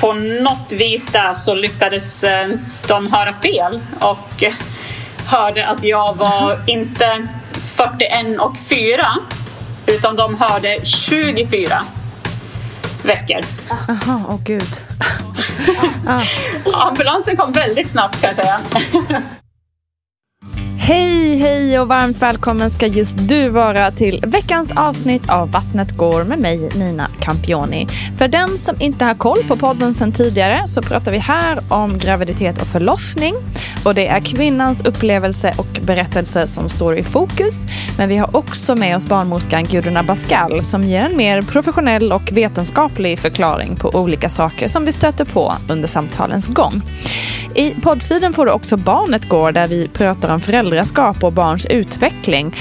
på något vis där så lyckades eh, de höra fel och hörde att jag var inte 41 och 4 utan de hörde 24 veckor. Jaha, åh oh, gud. Ambulansen kom väldigt snabbt kan jag säga. Hej, hej och varmt välkommen ska just du vara till veckans avsnitt av Vattnet går med mig Nina Campioni. För den som inte har koll på podden sedan tidigare så pratar vi här om graviditet och förlossning. Och det är kvinnans upplevelse och berättelse som står i fokus. Men vi har också med oss barnmorskan Gudruna Abascal som ger en mer professionell och vetenskaplig förklaring på olika saker som vi stöter på under samtalens gång. I poddfiden får du också Barnet går där vi pratar om föräldrar föräldraskap och barns utveckling.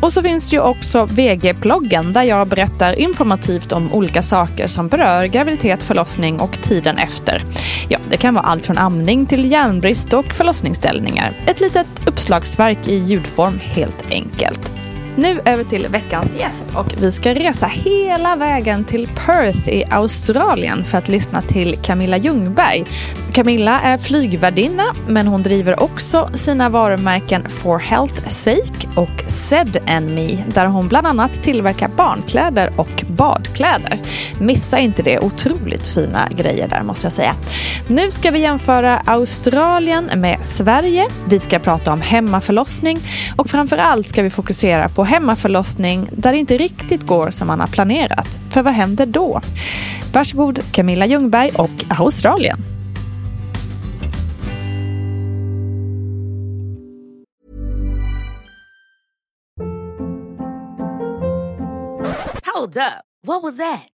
Och så finns ju också VG-bloggen där jag berättar informativt om olika saker som berör graviditet, förlossning och tiden efter. Ja, det kan vara allt från amning till järnbrist och förlossningsställningar. Ett litet uppslagsverk i ljudform helt enkelt. Nu över till veckans gäst och vi ska resa hela vägen till Perth i Australien för att lyssna till Camilla Ljungberg. Camilla är flygvärdinna men hon driver också sina varumärken For Health Sake och Zed and Me där hon bland annat tillverkar barnkläder och badkläder. Missa inte det, otroligt fina grejer där måste jag säga. Nu ska vi jämföra Australien med Sverige. Vi ska prata om hemmaförlossning och framför allt ska vi fokusera på hemmaförlossning där det inte riktigt går som man har planerat. För vad händer då? Varsågod Camilla Ljungberg och Australien. Hold up. What was that?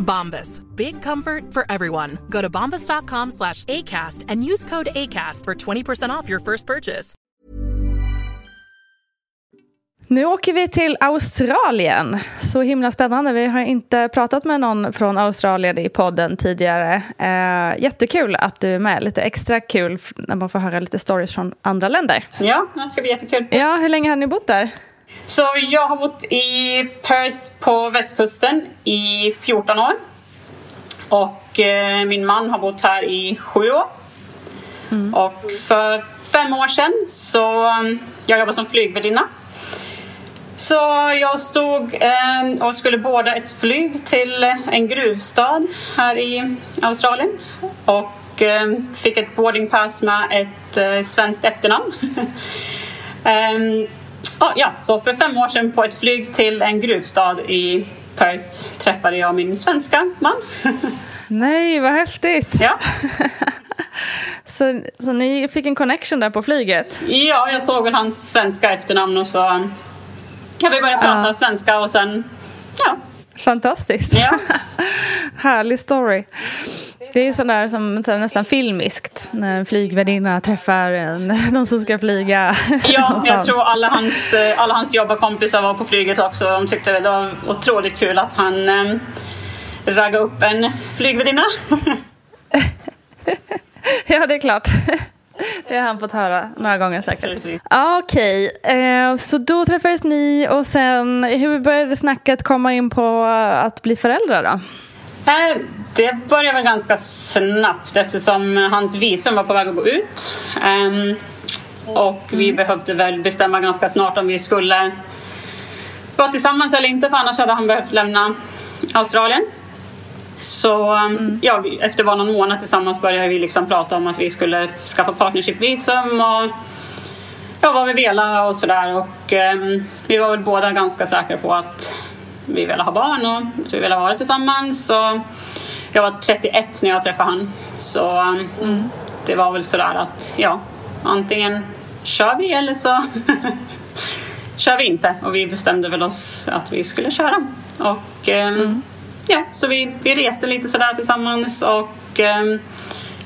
Bombas. Big comfort for everyone. Go to bombas.com slash ACAST and use code ACAST for 20% off your first purchase. Nu åker vi till Australien. Så himla spännande. Vi har inte pratat med någon från Australien i podden tidigare. Eh, jättekul att du är med. Lite extra kul när man får höra lite stories från andra länder. Ja, det ska bli jättekul. Ja, hur länge har ni bott där? Så jag har bott i Perth på västkusten i 14 år. Och eh, min man har bott här i sju år. Mm. Och för fem år sedan så, jag jobbar som flygvärdinna. Så jag stod eh, och skulle båda ett flyg till en gruvstad här i Australien och eh, fick ett boardingpass med ett eh, svenskt efternamn. ah, ja, så för fem år sedan på ett flyg till en gruvstad i Perth träffade jag min svenska man. Nej, vad häftigt! Ja. så, så ni fick en connection där på flyget? Ja, jag såg väl hans svenska efternamn och så Ja, vi började prata ja. svenska och sen, ja. Fantastiskt. Ja. Härlig story. Det är sådär som nästan filmiskt när en flygvärdinna träffar en, någon som ska flyga Ja, jag tror alla hans, alla hans jobbarkompisar var på flyget också. De tyckte det var otroligt kul att han eh, raggade upp en flygvärdinna. ja, det är klart. Det har han fått höra några gånger säkert. Ah, Okej, okay. eh, så då träffades ni och sen hur började snacket komma in på att bli föräldrar då? Eh, det började väl ganska snabbt eftersom hans visum var på väg att gå ut. Eh, och vi mm. behövde väl bestämma ganska snart om vi skulle vara tillsammans eller inte för annars hade han behövt lämna Australien. Så mm. ja, efter bara någon månad tillsammans började vi liksom prata om att vi skulle skaffa partnershipvisum och ja, vad vi ville och sådär. Och um, vi var väl båda ganska säkra på att vi ville ha barn och att vi ville vara tillsammans. Och jag var 31 när jag träffade han. Så um, mm. det var väl sådär att ja, antingen kör vi eller så kör vi inte. Och vi bestämde väl oss att vi skulle köra. Och um, mm ja, så vi, vi reste lite sådär tillsammans och eh,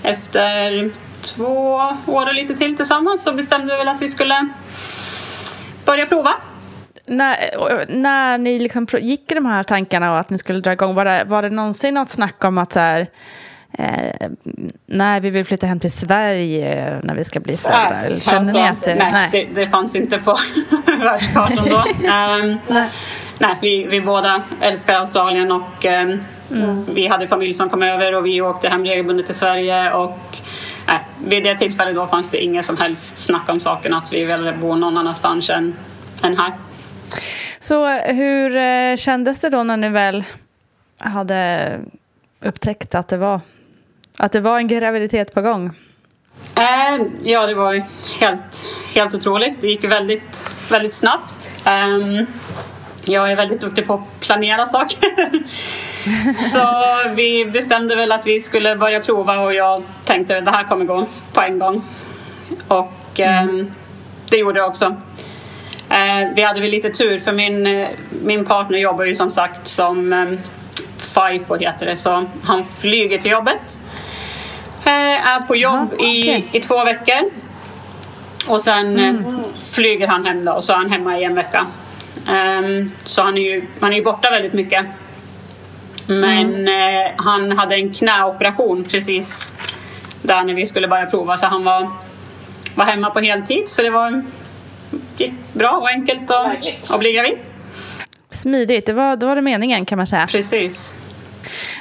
efter två år och lite till tillsammans så bestämde vi väl att vi skulle börja prova. När, när ni liksom gick i de här tankarna och att ni skulle dra igång, var det, var det någonsin något snack om att så här, eh, nej, vi vill flytta hem till Sverige när vi ska bli föräldrar? Nej, Känner alltså, ni att det, nej, nej. Det, det fanns inte på världskartan då. um, nej nej, vi, vi båda älskar Australien och eh, mm. vi hade familj som kom över och vi åkte hem regelbundet till Sverige och nej, vid det tillfället då fanns det inget som helst snack om saken att vi ville bo någon annanstans än, än här. Så hur eh, kändes det då när ni väl hade upptäckt att det var, att det var en graviditet på gång? Eh, ja, det var helt, helt otroligt. Det gick väldigt, väldigt snabbt. Um, jag är väldigt duktig på att planera saker. så vi bestämde väl att vi skulle börja prova och jag tänkte att det här kommer gå på en gång. Och mm. eh, det gjorde det också. Eh, vi hade väl lite tur för min, min partner jobbar ju som sagt som eh, FIFO heter det, så han flyger till jobbet. Eh, är på jobb Aha, okay. i, i två veckor. Och sen eh, mm. flyger han hem då och så är han hemma i en vecka. Um, så han är, ju, han är ju borta väldigt mycket. Men mm. uh, han hade en knäoperation precis där när vi skulle börja prova så han var, var hemma på heltid så det var gick bra och enkelt att, att bli gravid. Smidigt, det var, då var det meningen kan man säga. Precis.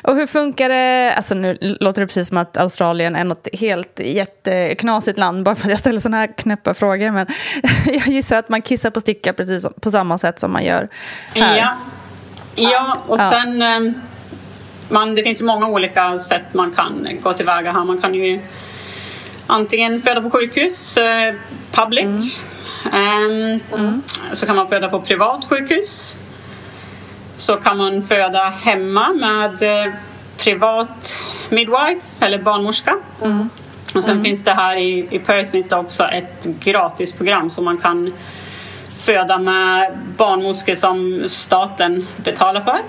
Och hur funkar det, alltså nu låter det precis som att Australien är något helt jätteknasigt land bara för att jag ställer sådana här knäppa frågor. Men jag gissar att man kissar på sticka precis på samma sätt som man gör här. Ja, ja och sen ja. Ehm, man, det finns ju många olika sätt man kan gå tillväga här. Man kan ju antingen föda på sjukhus, eh, public. Mm. Um, mm. Så kan man föda på privat sjukhus så kan man föda hemma med eh, privat midwife eller barnmorska. Mm. Och sen mm. finns det här i, i Perth finns det också ett gratisprogram som man kan föda med barnmorskor som staten betalar för.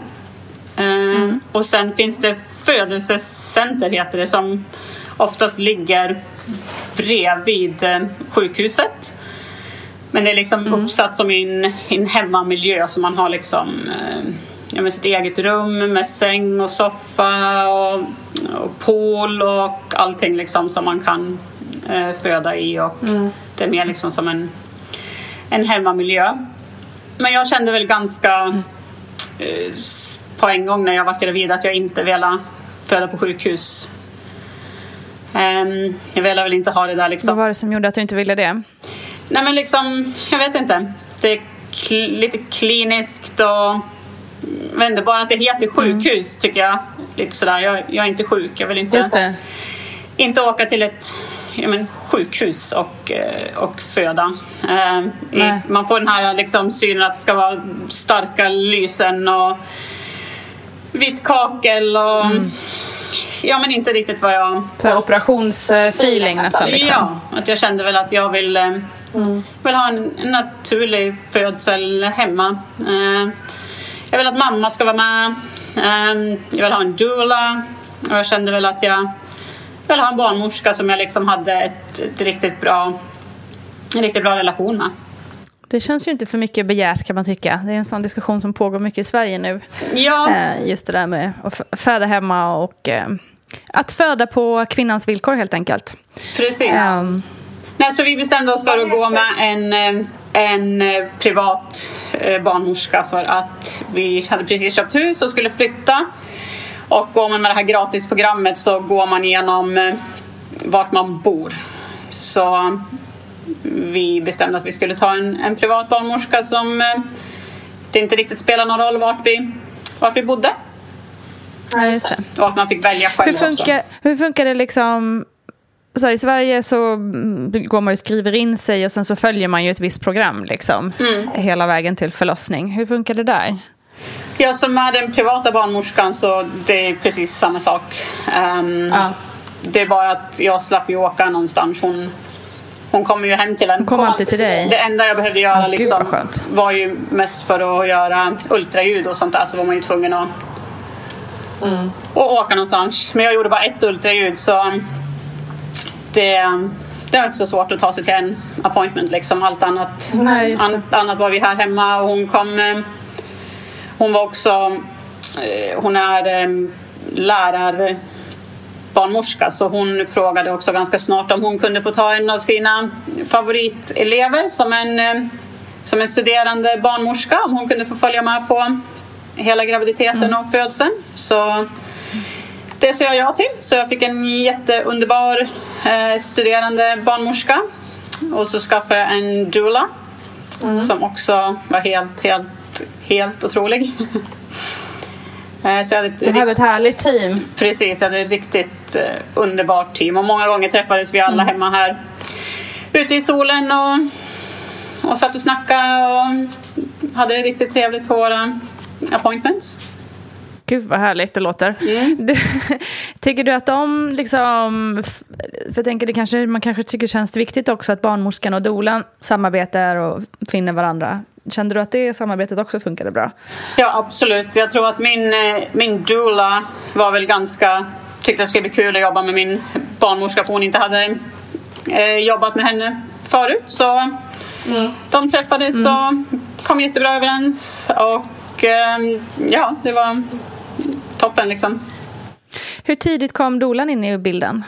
Eh, mm. och sen finns det födelsecenter heter det som oftast ligger bredvid eh, sjukhuset. Men det är liksom mm. uppsatt som i en, en hemmamiljö så man har liksom eh, ja, med sitt eget rum med säng och soffa och, och pool och allting liksom som man kan eh, föda i och mm. det är mer liksom som en, en hemmamiljö. Men jag kände väl ganska eh, på en gång när jag var gravid att jag inte ville föda på sjukhus. Um, jag ville väl inte ha det där liksom. Vad var det som gjorde att du inte ville det? Nej men liksom, jag vet inte. Det kl- lite kliniskt och jag vet inte, bara att det heter sjukhus tycker jag. Lite sådär, jag, jag är inte sjuk, jag vill inte, inte åka till ett ja, men, sjukhus och, eh, och föda. Eh, i, man får den här liksom, synen att det ska vara starka lysen och vitt kakel och ja men inte riktigt vad jag Så operationsfeeling nästan. Liksom. Ja, att jag kände väl att jag vill, eh, vill ha en, naturlig födsel hemma. Eh, jag vill att mamma ska vara med. Eh, jag vill ha en doula. Och jag kände väl att jag vill ha en barnmorska som jag liksom hade ett, ett riktigt bra, en riktigt bra relation med. Det känns ju inte för mycket begärt kan man tycka. Det är en sån diskussion som pågår mycket i Sverige nu. Ja, Eh, just det där med att föda hemma och att föda på kvinnans villkor helt enkelt. precis. Ehm, Nej, så vi bestämde oss för att gå med en, eh, en eh, privat eh, barnmorska för att vi hade precis köpt hus och skulle flytta. Och går man med det här gratisprogrammet så går man igenom vart man bor. Så vi bestämde att vi skulle ta en, en privat barnmorska som det inte riktigt spelar någon roll vart vi, vart vi bodde. ja, just det. Och att man fick välja själv Hur funkar, hur funkar det liksom? Så här, I Sverige så går man ju och skriver in sig och sen så följer man ju ett visst program liksom. Mm. Hela vägen till förlossning. Hur funkar det där? Ja, som med den privata barnmorskan så det är precis samma sak. Ehm, Ja. Det är bara att jag slapp ju åka någonstans. Hon, hon kommer ju hem till en. Hon kom alltid till dig? Det enda jag behövde göra gud, liksom, var ju mest för att göra ultraljud och sånt där så var man ju tvungen att, Mm. att åka någonstans. Men jag gjorde bara ett ultraljud så det, det var inte så svårt att ta sig till en appointment liksom. Allt annat, Nej, an, annat var vi här hemma och hon kom eh, hon var också, eh, hon är eh, lärarbarnmorska så hon frågade också ganska snart om hon kunde få ta en av sina favoritelever som en, som en studerande barnmorska. Om hon kunde få följa med på hela graviditeten och födseln. Så det sa jag ja till. Så jag fick en jätteunderbar eh, studerande barnmorska. Och så skaffade jag en doula som också var helt, helt, helt otrolig. Eh, så jag hade ett Du hade ett härligt team. Precis, jag hade ett riktigt eh, underbart team och många gånger träffades vi alla hemma här ute i solen och, och satt och snackade och hade det riktigt trevligt på våra appointments. Gud vad härligt det låter. Du, tycker du att de liksom, för jag tänker det kanske, man kanske tycker känns viktigt också att barnmorskan och dolan samarbetar och finner varandra. Kände du att det samarbetet också funkade bra? Ja, absolut. Jag tror att min, eh, min doula var väl ganska... Tyckte det skulle bli kul att jobba med min barnmorska för hon inte hade eh, jobbat med henne förut. Så de träffades och kom jättebra överens. Och eh, ja, det var toppen liksom. Hur tidigt kom dolan in i bilden?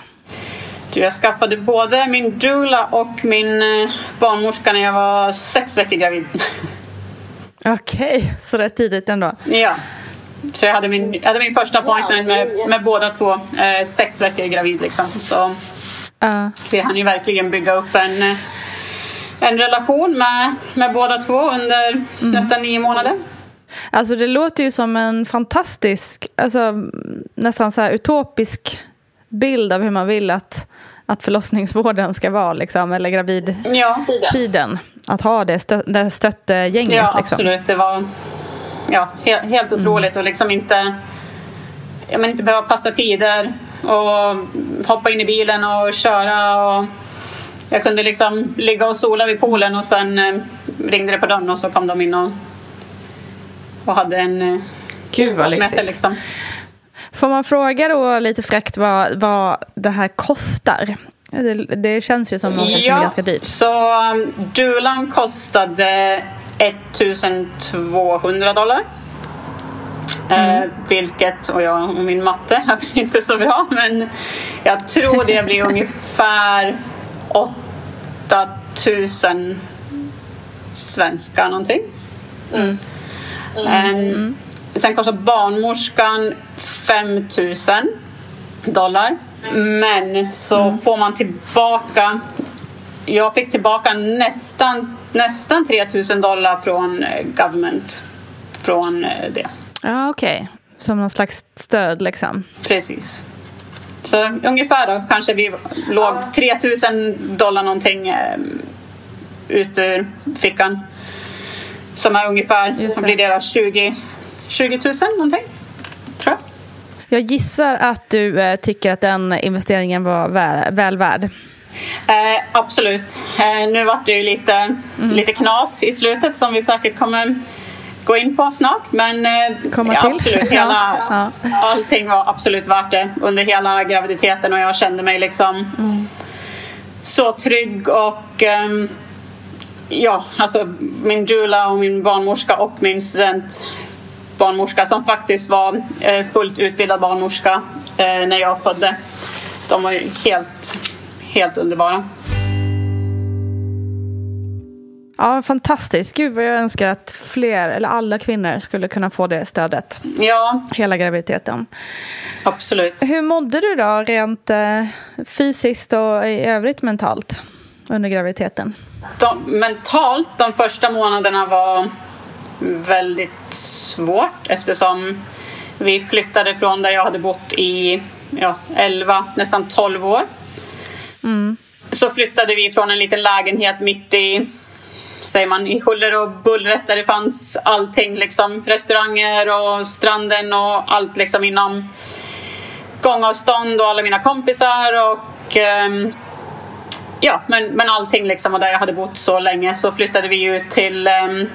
Du, Jag skaffade både min doula och min eh, barnmorska när jag var sex veckor gravid. Okej, så rätt tidigt ändå. ja. Så jag hade min, jag hade min första appointment med, med båda två. Eh, sex veckor gravid liksom. Så Ja. vi hann ju verkligen bygga upp en, eh, en relation med, med båda två under nästan nio månader. Alltså det låter ju som en fantastisk, alltså nästan så här utopisk bild av hur man vill att, att förlossningsvården ska vara, liksom, eller gravidtiden. Ja, Att ha det, stö, det stöttegänget. ja liksom. absolut. Det var ja, helt, helt otroligt och liksom inte, ja, men inte behöva passa tider och hoppa in i bilen och köra. Och jag kunde liksom ligga och sola vid poolen och sen eh, ringde det på dörren och så kom de in och, och hade en eh, Gud vad. Liksom. Får man fråga då lite fräckt vad, vad det här kostar? Det, det känns ju som något som är ganska dyrt. Så um, Dulan kostade 1200 dollar. Mm. Eh, vilket, och jag och min matte är väl inte så bra, men jag tror det blir ungefär 8000 svenska någonting. Mm. Eh, Sen kostar barnmorskan 5000 dollar. Men så Mm. får man tillbaka jag fick tillbaka nästan nästan 3000 dollar från eh, government. Från eh, det. Ja, okej. Okay. Som någon slags stöd liksom. Precis. Så ungefär då kanske vi låg 3000 dollar någonting eh, ut ur fickan. Som är ungefär, som blir deras 20, 20 000 någonting. Tror jag. Jag gissar att du eh, tycker att den investeringen var väl, väl värd. Eh, absolut. Eh, nu vart det ju lite, mm. lite knas i slutet som vi säkert kommer gå in på snart. Men eh, Komma ja, till. absolut, hela, ja. allting var absolut värt det under hela graviditeten och jag kände mig liksom mm. så trygg och um, ja, alltså min doula och min barnmorska och min student barnmorska som faktiskt var eh, fullt utbildad barnmorska eh, när jag födde. De var helt, helt underbara. Ja, fantastiskt. Gud vad jag önskar att fler, eller alla kvinnor skulle kunna få det stödet. Ja. Hela graviditeten. Absolut. Hur mådde du då rent eh, fysiskt och i övrigt mentalt under graviditeten? De, mentalt, de första månaderna var väldigt svårt eftersom vi flyttade från där jag hade bott i ja, 11, nästan 12 år. Mm. Så flyttade vi från en liten lägenhet mitt i säger man, i huller och bullret där det fanns allting. Liksom, restauranger och stranden och allt liksom inom gångavstånd och alla mina kompisar och um, ja, men, men allting liksom. Och där jag hade bott så länge så flyttade vi ut till um,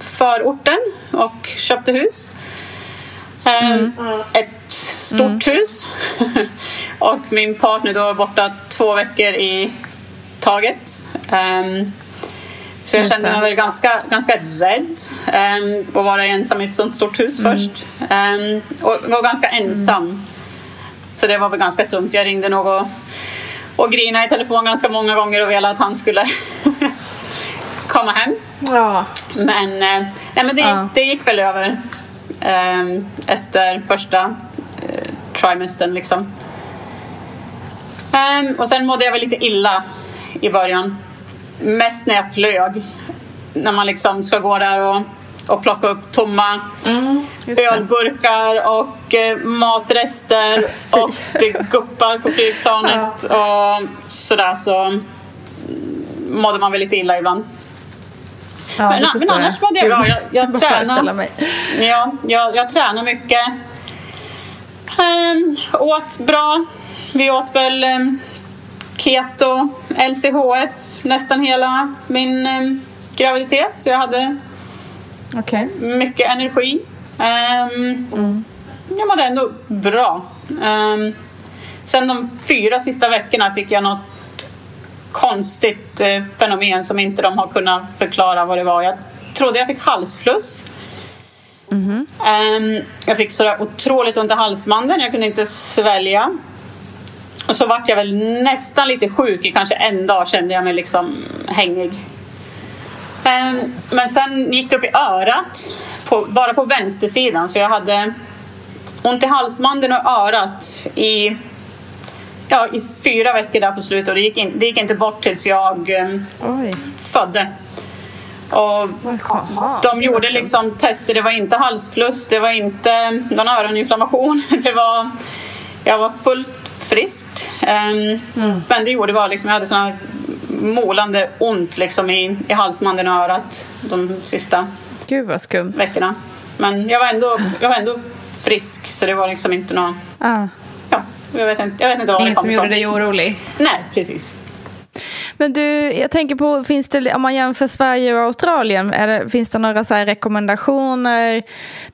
förorten och köpte hus. Um, mm. Ett stort mm. hus. och min partner då var borta två veckor i taget. Um, så jag kände mig väl ganska, ganska rädd um, att vara ensam i ett sånt stort hus mm. först. Um, och, och ganska ensam. Så det var väl ganska tungt. Jag ringde nog och, grinade i telefon ganska många gånger och ville att han skulle komma hem. Ja. Men, uh, nej, men det, ja. det gick väl över um, efter första uh, trimestern. Liksom. och sen mådde jag väl lite illa i början mest när jag flög. När man liksom ska gå där och, och plocka upp tomma mm, ölburkar och eh, matrester och det guppar på flygplanet och sådär så mådde man väl lite illa ibland. Ja, men, men annars mådde jag bra. Jag, jag, tränar, ja, jag, jag tränar mycket. Um, åt bra. Vi åt väl um, keto, LCHF nästan hela min eh, graviditet. Så jag hade okay. mycket energi. Ehm, um, mm. Jag mådde ändå bra. Um, sen de fyra sista veckorna fick jag något konstigt eh, fenomen som inte de har kunnat förklara vad det var. Jag trodde jag fick halsfluss. Mm -hmm. um, jag fick sådär otroligt ont i halsmandeln. Jag kunde inte svälja. Och så vart jag väl nästan lite sjuk i kanske en dag kände jag mig liksom hängig. Um, men sen gick det upp i örat, på, bara på vänstersidan. Så jag hade ont i halsmandeln och örat i, ja, i fyra veckor där på slutet. Och det gick, in, det gick inte bort tills jag um, födde. Och de gjorde liksom tester. Det var inte halsfluss, det var inte någon öroninflammation. Det var, jag var fullt friskt. Um, mm. Men det gjorde var liksom, jag hade såna målande ont liksom i, i halsmanden och örat de sista Gud vad skumt. veckorna. Men jag var, ändå, jag var ändå frisk så det var liksom inte något... Ah. Ja, jag vet inte, jag vet inte var Inget det kom som ifrån. gjorde dig orolig? Nej, precis. Men du, jag tänker på, finns det, om man jämför Sverige och Australien, det, finns det några så rekommendationer?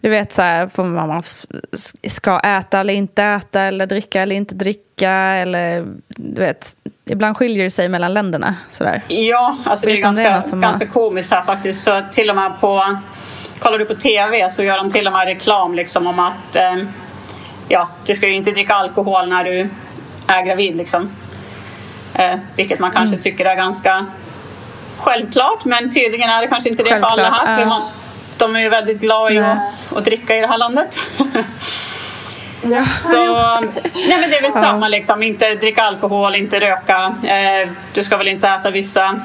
Du vet så här, vad man ska äta eller inte äta, eller dricka eller inte dricka, eller du vet, ibland skiljer det sig mellan länderna. Så där. Ja, alltså det är ganska, det är ganska komiskt här faktiskt, för till och med på, kollar du på TV så gör de till och med reklam liksom om att eh, ja, du ska ju inte dricka alkohol när du är gravid liksom. Eh, vilket man kanske mm. tycker är ganska självklart men tydligen är det kanske inte det Självklart, för alla här. För man, de är ju väldigt glada i att, att dricka i det här landet. Ja. Så, nej men det är väl ja. samma liksom, inte dricka alkohol, inte röka. Eh, du ska väl inte äta vissa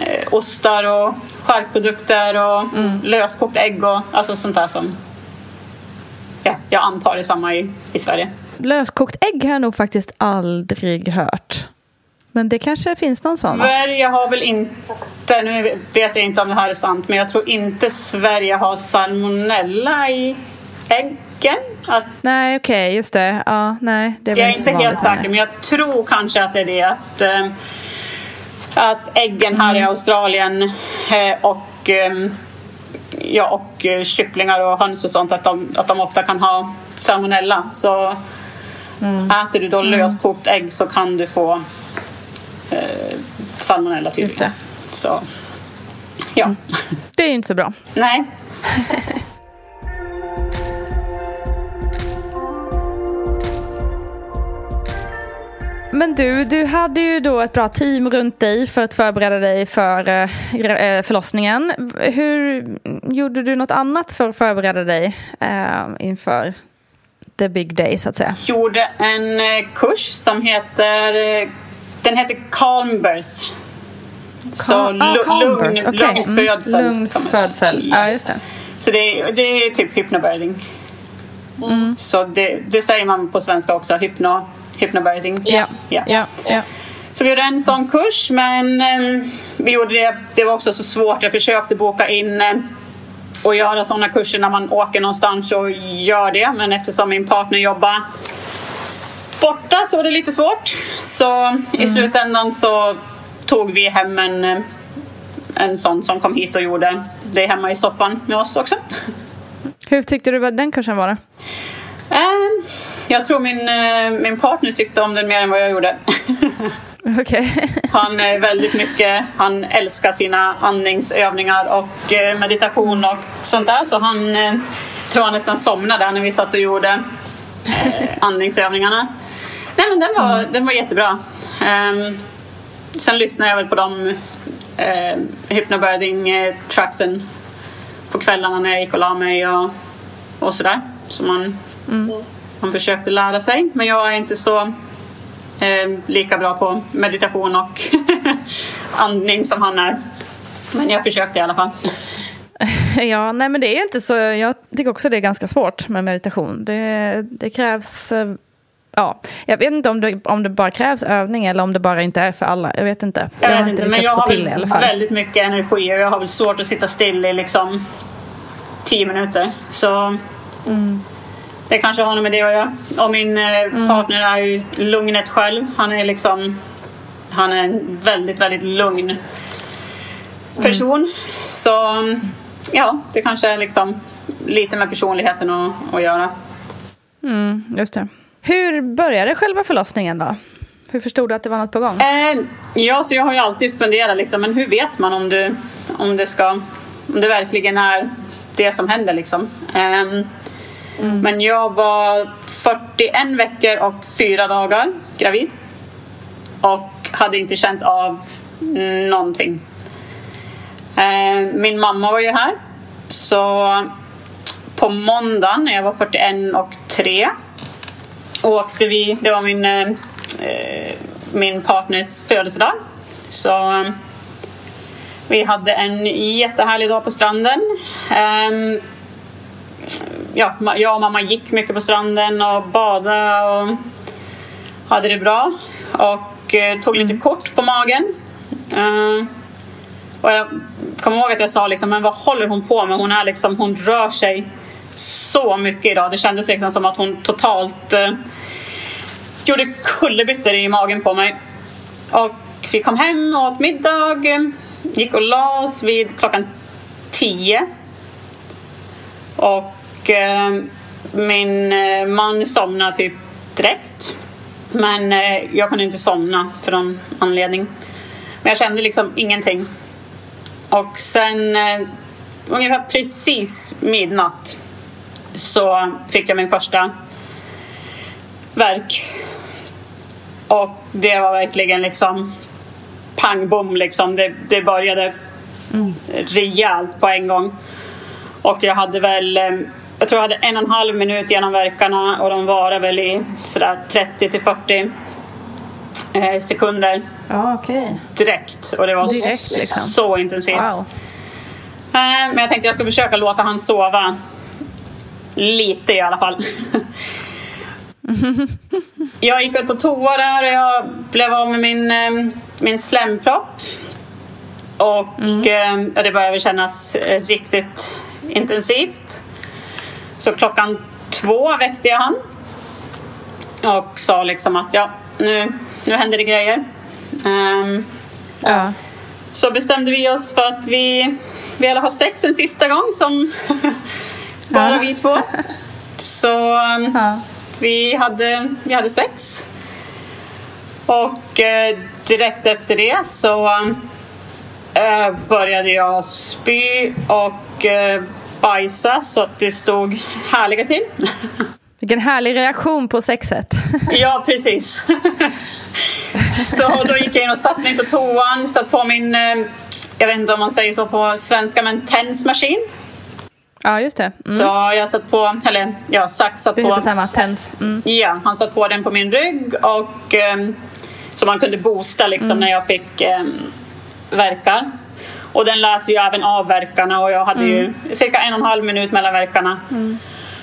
eh, ostar och charkprodukter och löskokt ägg och alltså sånt där som ja, jag antar är samma i, i Sverige. Löskokt ägg har jag nog faktiskt aldrig hört. Men det kanske finns någon sån? Sverige har väl inte, nu vet jag inte om det här är sant, men jag tror inte Sverige har salmonella i äggen. Att, Nej, okej, just det. Ja, nej, det jag är inte helt säker, men jag tror kanske att det är det att, eh, att äggen här i Mm. Australien eh, och eh, Ja, och kycklingar och höns och sånt, att de, att de ofta kan ha salmonella. Så Mm. äter du då löskokt ägg så kan du få eh, salmonella tydligen. det. Så, ja. Det är ju inte så bra. Nej. Men du, du hade ju då ett bra team runt dig för att förbereda dig för eh, eh, förlossningen. Hur gjorde du något annat för att förbereda dig eh, inför the big day så att säga? gjorde en kurs som heter Den heter Calm Birth. Så ah, calm lugn, birth, okej. lugn Mm, födsel. lugn födsel. Ja, just det. Så det är, det är typ hypnobirthing. Mm. Så det, det säger man på svenska också, hypno, hypnobirthing. Ja, Ja. ja, ja. Så vi gjorde en sån kurs men eh, vi gjorde det, det var också så svårt. Jag försökte boka in eh, och göra såna kurser när man åker någonstans och gör det. Men eftersom min partner jobbar borta så var det lite svårt. Så i slutändan så tog vi hem en, eh, en sån som kom hit och gjorde det hemma i soffan med oss också. Hur tyckte du den kursen var? då? Eh, jag tror min, eh, min partner tyckte om den mer än vad jag gjorde. Okej. Han är väldigt mycket, han älskar sina andningsövningar och eh, meditation och sånt där. Så han tror han nästan somnade när vi satt och gjorde andningsövningarna. Nej men den var, den var jättebra. Ehm, sen lyssnade jag väl på de eh, hypnobirthing eh, tracksen på kvällarna när jag gick och la mig och, och sådär. Så man, man försökte lära sig. Men jag är inte så eh, lika bra på meditation och andning som han är. Men jag försökte i alla fall. Ja, nej men det är inte så. Jag tycker också det är ganska svårt med meditation. Det, det krävs... Ja, jag vet inte om det, om det bara krävs övning eller om det bara inte är för alla. Jag vet inte. Jag, har vet inte, men jag har till väldigt mycket energi och jag har väl svårt att sitta still i liksom tio minuter. Så Mm. det kanske har något med det att göra. Och min eh, Mm. partner är ju lugnet själv. Han är liksom han är en väldigt, väldigt lugn person. Så ja, det kanske är liksom lite med personligheten att, att göra. Mm, just det. Hur började själva förlossningen då? Hur förstod du att det var något på gång? Eh, ja, så jag har ju alltid funderat liksom, men hur vet man om, du, om, det ska, om det verkligen är det som händer liksom. Ehm, Men jag var 41 veckor och fyra dagar gravid. Och hade inte känt av någonting. Eh, min mamma var ju här. Så på måndagen när jag var 41 och 3 åkte vi, det var min, eh, min partners födelsedag. Så eh, vi hade en jättehärlig dag på stranden. Ehm, ja, jag och mamma gick mycket på stranden och badade och hade det bra. Och eh, tog lite kort på magen. Eh, och jag kommer ihåg att jag sa liksom, men vad håller hon på med? Hon, är liksom, hon rör sig så mycket idag. Det kändes liksom som att hon totalt eh, gjorde kullerbyttor i magen på mig. Och vi kom hem och åt middag. Eh, gick och la oss vid klockan tio. Och eh, min eh, man somnade typ direkt. Men eh, jag kunde inte somna för någon anledning. Men jag kände liksom ingenting. Och sen eh, ungefär precis midnatt så fick jag min första verk. Och det var verkligen liksom pang bom liksom. Det, det började rejält på en gång. Och jag hade väl, eh, jag tror jag hade en och en halv minut genom verkarna och de varade väl i sådär 30 till 40 eh, sekunder Ja, okej. direkt. Och det var Direkt, liksom. så intensivt. Wow. Eh, Men jag tänkte jag ska försöka låta han sova lite i alla fall. jag gick väl på toa där och jag blev av med min, eh, min slempropp. Och eh, ja, det började kännas eh, riktigt intensivt. Så klockan två väckte jag han. Och sa liksom att ja, nu, nu händer det grejer. Ehm, Ja. så bestämde vi oss för att vi ville ha sex en sista gång som bara Ja. vi två. Så um, Ja. vi, hade, vi hade sex. Och eh, direkt efter det så um, eh, började jag spy och eh, bajsa så att det stod härliga till. Vilken härlig reaktion på sexet. Ja, precis. så då gick jag in och satte mig på toan, satt på min, eh, jag vet inte om man säger så på svenska, men tensmaskin. Ja, just det. Mm. Så jag satt på, eller ja, Zack satt Det på. heter samma, tens. Mm. Ja, han satt på den på min rygg och eh, så man kunde boosta liksom när jag fick eh, verkar. Och den läser ju även av verkarna och jag hade ju cirka en och en halv minut mellan verkarna.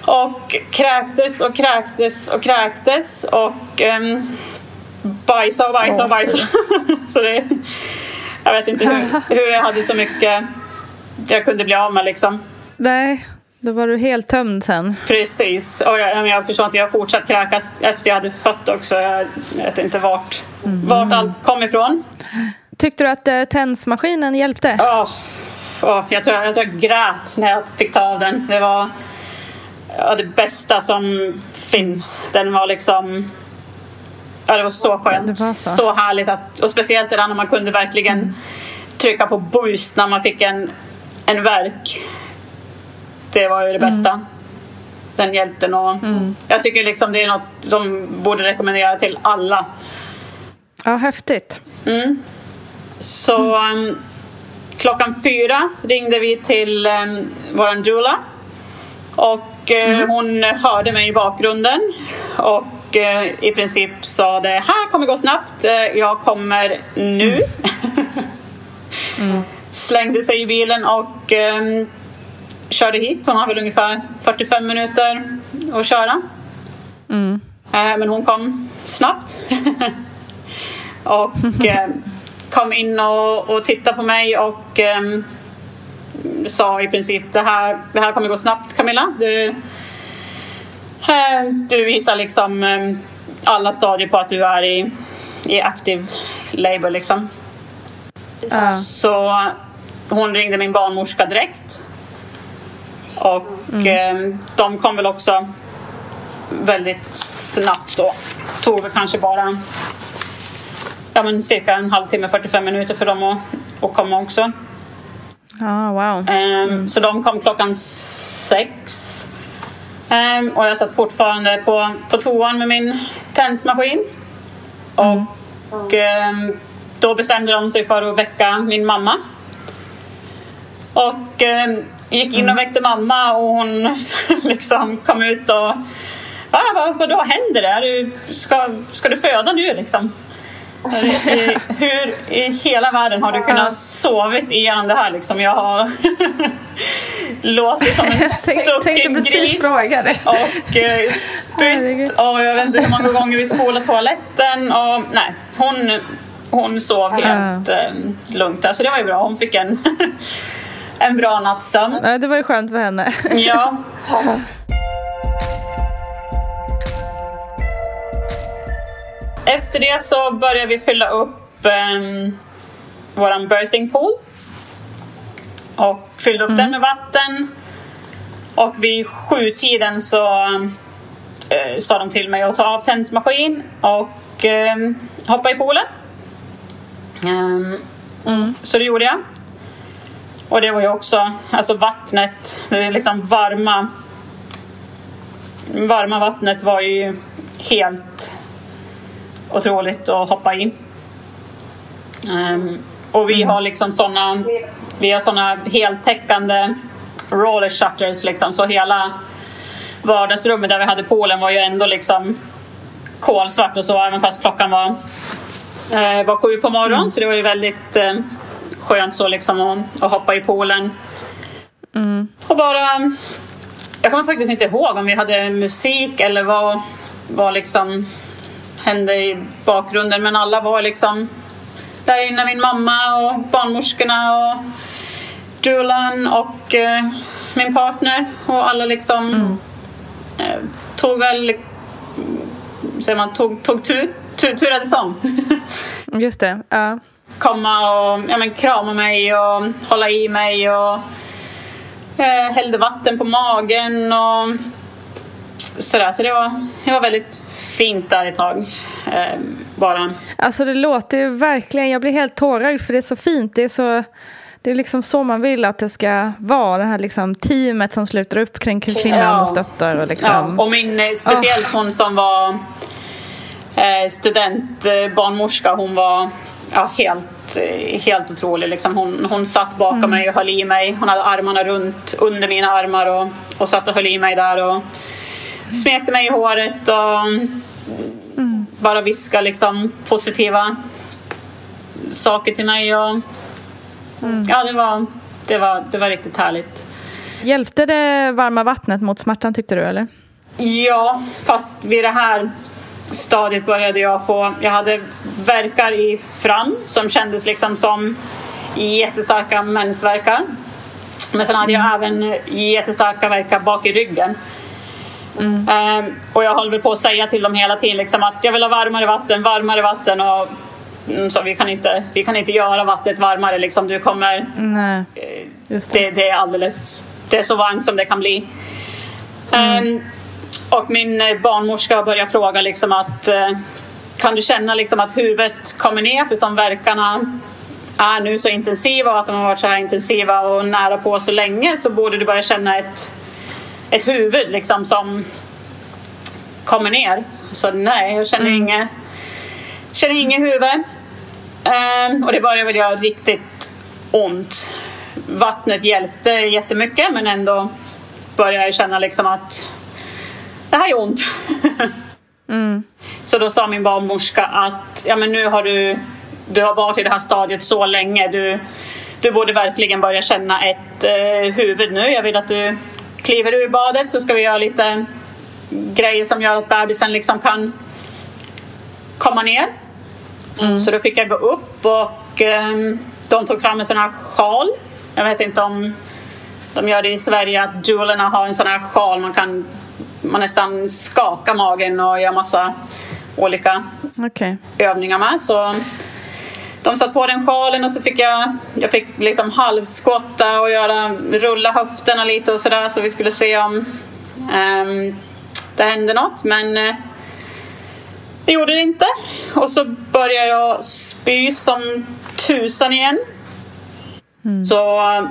Och kräktes och kräktes och kräktes och um, bajsa och bajsa och bajsa. så det, jag vet inte hur, hur jag hade så mycket jag kunde bli av med liksom. Nej, då var du helt tömd sen. Precis. Och jag, jag förstår inte, jag fortsatt kräkas efter jag hade fött också. Jag vet inte vart, vart allt kom ifrån. Tyckte du att eh, tensmaskinen hjälpte? Åh, åh, jag, tror, jag tror jag grät när jag fick ta av den. Det var ja, det bästa som finns. Den var liksom... Ja, det var så skönt. Var så. härligt. Att, och speciellt det där när man kunde verkligen trycka på boost när man fick en, en verk. Det var ju det bästa. Den hjälpte nog. Jag tycker liksom det är något de borde rekommendera till alla. Ja, häftigt. Så um, klockan fyra ringde vi till um, våran doula. Och eh, hon hörde mig i bakgrunden. Och eh, i princip sa det här kommer gå snabbt. Eh, jag kommer nu. Slängde sig i bilen och ehm, körde hit. Hon har väl ungefär 45 minuter att köra. Eh, men hon kom snabbt. och eh, kom in och, och tittade på mig och ehm, sa i princip det här, det här kommer gå snabbt Camilla. Du, eh, du visar liksom eh, alla stadier på att du är i, i aktiv labor liksom. Ja. Så hon ringde min barnmorska direkt. Och eh, de kom väl också väldigt snabbt då. Tog väl kanske bara ja, men cirka en halvtimme, 45 minuter för dem att, att komma också. Ja, wow. Ehm, Så de kom klockan sex. Ehm, och jag satt fortfarande på, på toan med min tensmaskin. Och ehm, då bestämde de sig för att väcka min mamma. Och ehm, gick in och väckte mamma och hon liksom kom ut och ah, vad, vadå händer det? Är Du, ska, ska du föda nu liksom? Hur i hela världen har du kunnat sovit igenom det här liksom? Jag har låtit som en stucken gris. Och eh, spytt och jag vet inte hur många gånger vi spolade toaletten och nej, hon, hon sov helt eh, lugnt där så det var ju bra. Hon fick en, en bra natts sömn. Ja, det var ju skönt för henne. Ja. Efter det så började vi fylla upp um, våran birthing pool. Och fyllde upp den med vatten. Och vid sjutiden så eh, sa de till mig att ta av tensmaskin och eh, hoppa i poolen. Ehm, Så det gjorde jag. Och det var ju också, alltså vattnet, det liksom varma varma vattnet var ju helt otroligt att hoppa i. Ehm, och vi har liksom såna, vi har såna heltäckande roller shutters liksom, så hela vardagsrummet där vi hade poolen var ju ändå liksom kolsvart och så, även fast klockan var Eh, var sju på morgonen. Så det var ju väldigt eh, skönt så liksom att, att hoppa i poolen. Och bara... Jag kommer faktiskt inte ihåg om vi hade musik eller vad, vad liksom hände i bakgrunden men alla var liksom där inne, min mamma och barnmorskorna och Julan och eh, min partner och alla liksom eh, tog väl, säger man, tog, tog tur, tur, turades om. Just det. Ja. Komma och ja, men, krama mig och hålla i mig och eh, hällde vatten på magen och sådär. Så det var, det var väldigt fint där ett tag. Eh, bara. Alltså det låter ju verkligen, jag blir helt tårögd för det är så fint. Det är så... Det är liksom så man vill att det ska vara, det här liksom teamet som sluter upp kring kvinnan Ja. och stöttar. Och liksom. Ja, och min, eh, speciellt hon som var eh, studentbarnmorska, hon var ja, helt, helt otrolig. Liksom hon, hon satt bakom mig och höll i mig. Hon hade armarna runt under mina armar och, och satt och höll i mig där och smekte mig i håret och bara viska liksom positiva saker till mig. Och, Ja, det var, det, var, det var riktigt härligt. Hjälpte det varma vattnet mot smärtan tyckte du eller? Ja, fast vid det här stadiet började jag få... Jag hade verkar i fram som kändes liksom som jättestarka mensvärkar. Men sen hade jag även jättestarka verkar bak i ryggen. Ehm, och jag väl på att säga till dem hela tiden liksom att jag vill ha varmare vatten, varmare vatten. Och, mm, så vi kan, inte, vi kan inte göra vattnet varmare. Liksom. Du kommer, Nej, just det. det, det är alldeles... Det är så varmt som det kan bli. Ehm, och min eh, barnmorska började fråga liksom att eh, kan du känna liksom att huvudet kommer ner för som verkarna är nu så intensiva och att de har varit så här intensiva och nära på så länge så borde du börja känna ett, ett huvud liksom som kommer ner. Så nej, jag känner inget känner inget huvud. Ehm, och det började väl göra riktigt ont. Vattnet hjälpte jättemycket men ändå började jag känna liksom att det här gör ont. Så då sa min barnmorska att ja, men nu har du, du har varit i det här stadiet så länge. Du, du borde verkligen börja känna ett eh, huvud nu. Jag vill att du kliver ur badet så ska vi göra lite grejer som gör att bebisen liksom kan komma ner. Så då fick jag gå upp och ehm, de tog fram en sån här sjal. Jag vet inte om de gör det i Sverige att duellerna har en sån här sjal man kan man nästan skaka magen och göra massa olika Okej. övningar med. Så de satt på den sjalen och så fick jag, jag fick liksom halvskotta och göra, rulla höfterna lite och sådär så vi skulle se om ehm, det hände något. Men eh, det gjorde det inte. Och så började jag spy som tusan igen. Så eh,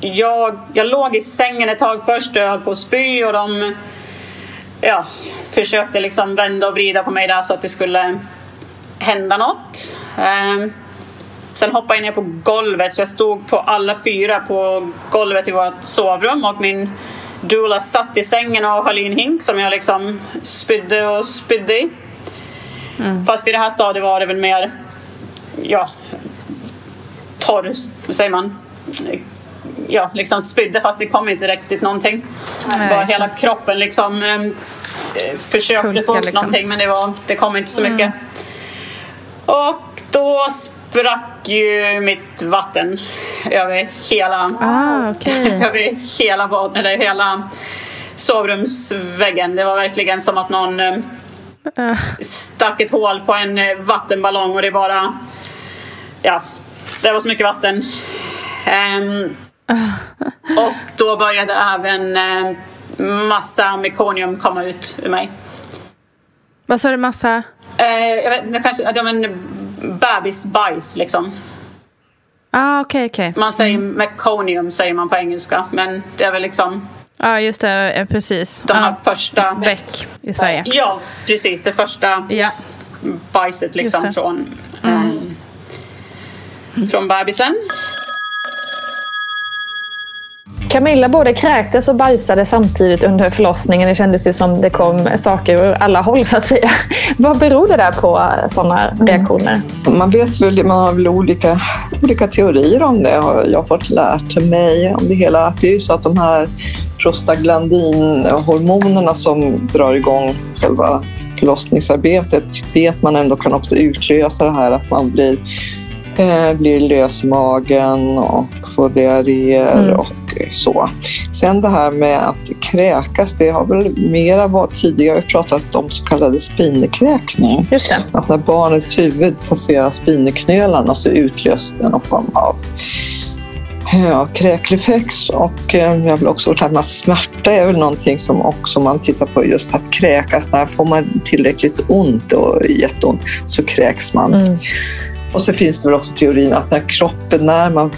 jag, jag låg i sängen ett tag först och jag höll på att spy och de ja, försökte liksom vända och vrida på mig där så att det skulle hända något. Ehm, sen hoppade jag ner på golvet så jag stod på alla fyra på golvet i vårt sovrum och min doula satt i sängen och höll i en hink som jag liksom spydde och spydde i. Fast vid det här stadiet var det väl mer ja, torr, vad säger man? Ja, liksom spydde fast det kom inte riktigt någonting. Nej, Bara hela kroppen liksom eh, försökte Pulka, få upp liksom. någonting men det, var, det kom inte så mycket. Och då sprack ju mitt vatten över hela, Ah, över hela, bad, eller hela sovrumsväggen. Det var verkligen som att någon Ah, stack ett hål på en eh, vattenballong och det bara... Ja, det var så mycket vatten. Ehm, och då började även eh, massa mekonium komma ut ur mig. vad sa du, massa? Eh, jag vet, det kanske, ja, men bebisbajs liksom. Ah, okej, okej. Man säger meconium säger man på engelska men det är väl liksom Ja, just det. eh, Precis. de här Ah, första... Bäck i Sverige. Ja, precis. Det första Ja. bajset liksom från, eh, från bebisen. Camilla både kräktes och bajsade samtidigt under förlossningen. Det kändes ju som det kom saker ur alla håll så att säga. Vad beror det där på, sådana reaktioner? Man vet väl, man har väl olika, olika teorier om det har jag fått lärt mig om det hela. Det är ju så att de här prostaglandinhormonerna som drar igång själva förlossningsarbetet vet man ändå kan också utlösa det här att man blir eh, blir lös i magen och får diarréer mm. och så. Sen det här med att kräkas, det har väl mera varit tidigare pratat om så kallad spinekräkning. Just det. Att när barnets huvud passerar spineknölarna så utlöses det någon form av Ja, kräkreflex och eh, jag vill också säga att smärta är väl någonting som också man tittar på just att kräkas. När får man tillräckligt ont och jätteont så kräks man. Mm. Och så finns det väl också teorin att när kroppen, när man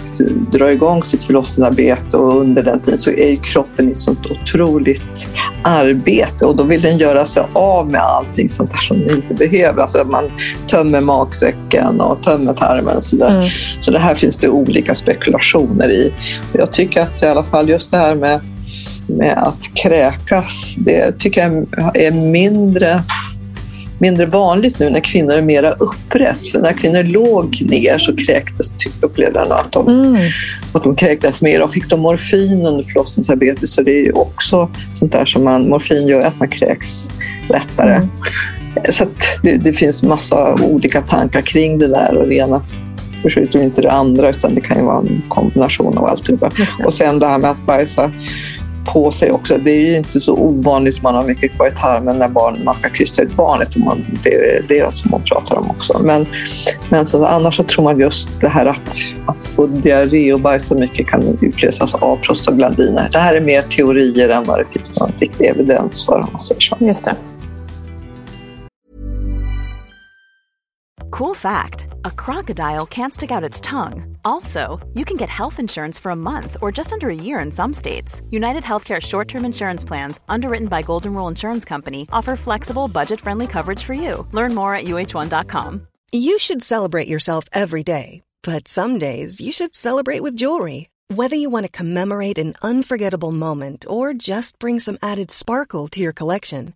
drar igång sitt förlossningsarbete och under den tiden så är ju kroppen i ett sånt otroligt arbete och då vill den göra sig av med allting sånt där som den inte behöver. Alltså man tömmer magsäcken och tömmer tarmen och så där. Mm. Så det här finns det olika spekulationer i. Jag tycker att i alla fall just det här med med att kräkas, det tycker jag är mindre mindre vanligt nu när kvinnor är mera upprätt. För när kvinnor låg ner så kräktes, upplevde jag att de, mm. att de kräktes mer. Och fick de morfin under förlossningsarbetet så det är också sånt där som man, morfin gör att man kräks lättare. Mm. Så det, det, finns massa olika tankar kring det där och det ena förskjuter inte det andra utan det kan ju vara en kombination av alltihopa. Och sen det här med att bajsa på sig också. Det är ju inte så ovanligt att man har mycket kvar i tarmen när barn, man ska krysta ut barnet. Man, det är det som hon pratar om också. Men, men så, annars så tror man just det här att, att få diarré och bajsa mycket kan utlösas av prostaglandiner. Det här är mer teorier än vad det finns någon riktig evidens för. Om man säger så. Just det. Cool fact a crocodile can't stick out its tongue. Also, you can get health insurance for a month or just under a year in some states. United Healthcare short term insurance plans, underwritten by Golden Rule Insurance Company, offer flexible, budget friendly coverage for you. Learn more at uh1.com. You should celebrate yourself every day, but some days you should celebrate with jewelry. Whether you want to commemorate an unforgettable moment or just bring some added sparkle to your collection,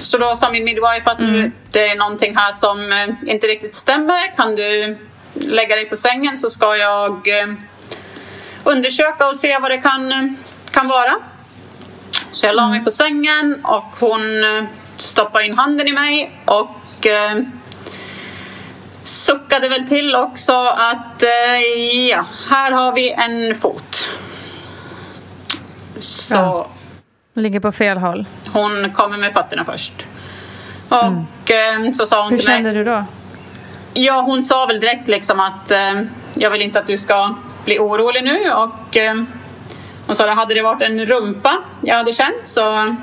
Så då sa min midwife att mm. det är någonting här som eh, inte riktigt stämmer. Kan du lägga dig på sängen så ska jag eh, undersöka och se vad det kan, eh, kan vara. Så jag la mig mm. på sängen och hon stoppade in handen i mig och eh, suckade väl till och sa att eh, ja, här har vi en fot. Så. Ligger på fel håll. Hon kommer med fötterna först. Och mm. så sa hon Hur till mig. Hur kände du då? Ja, hon sa väl direkt liksom att eh, jag vill inte att du ska bli orolig nu och eh, hon sa att hade det varit en rumpa jag hade känt så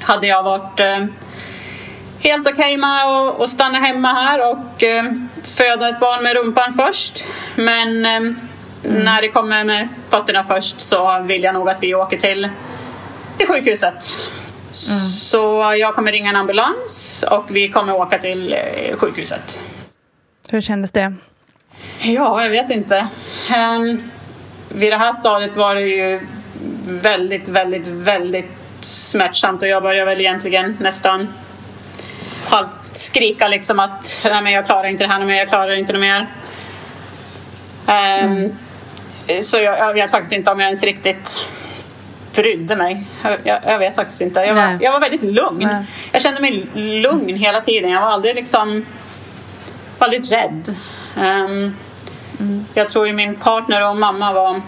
hade jag varit eh, helt okej okay med att, att stanna hemma här och eh, föda ett barn med rumpan först. Men eh, mm. när det kommer med fötterna först så vill jag nog att vi åker till, till sjukhuset. Mm. Så jag kommer ringa en ambulans och vi kommer åka till eh, sjukhuset. Hur kändes det? Ja, jag vet inte. Um, vid det här stadiet var det ju väldigt, väldigt, väldigt smärtsamt och jag började väl egentligen nästan halvt skrika liksom att Nej, men jag klarar inte det här mer, jag klarar inte det mer. Um, mm. Så jag, jag, vet faktiskt inte om jag ens riktigt brydde mig. Jag, jag, vet faktiskt inte. Jag var, jag var väldigt lugn. Nej. Jag kände mig lugn hela tiden. Jag var aldrig liksom aldrig rädd. Um, mm. Jag tror ju min partner och mamma var,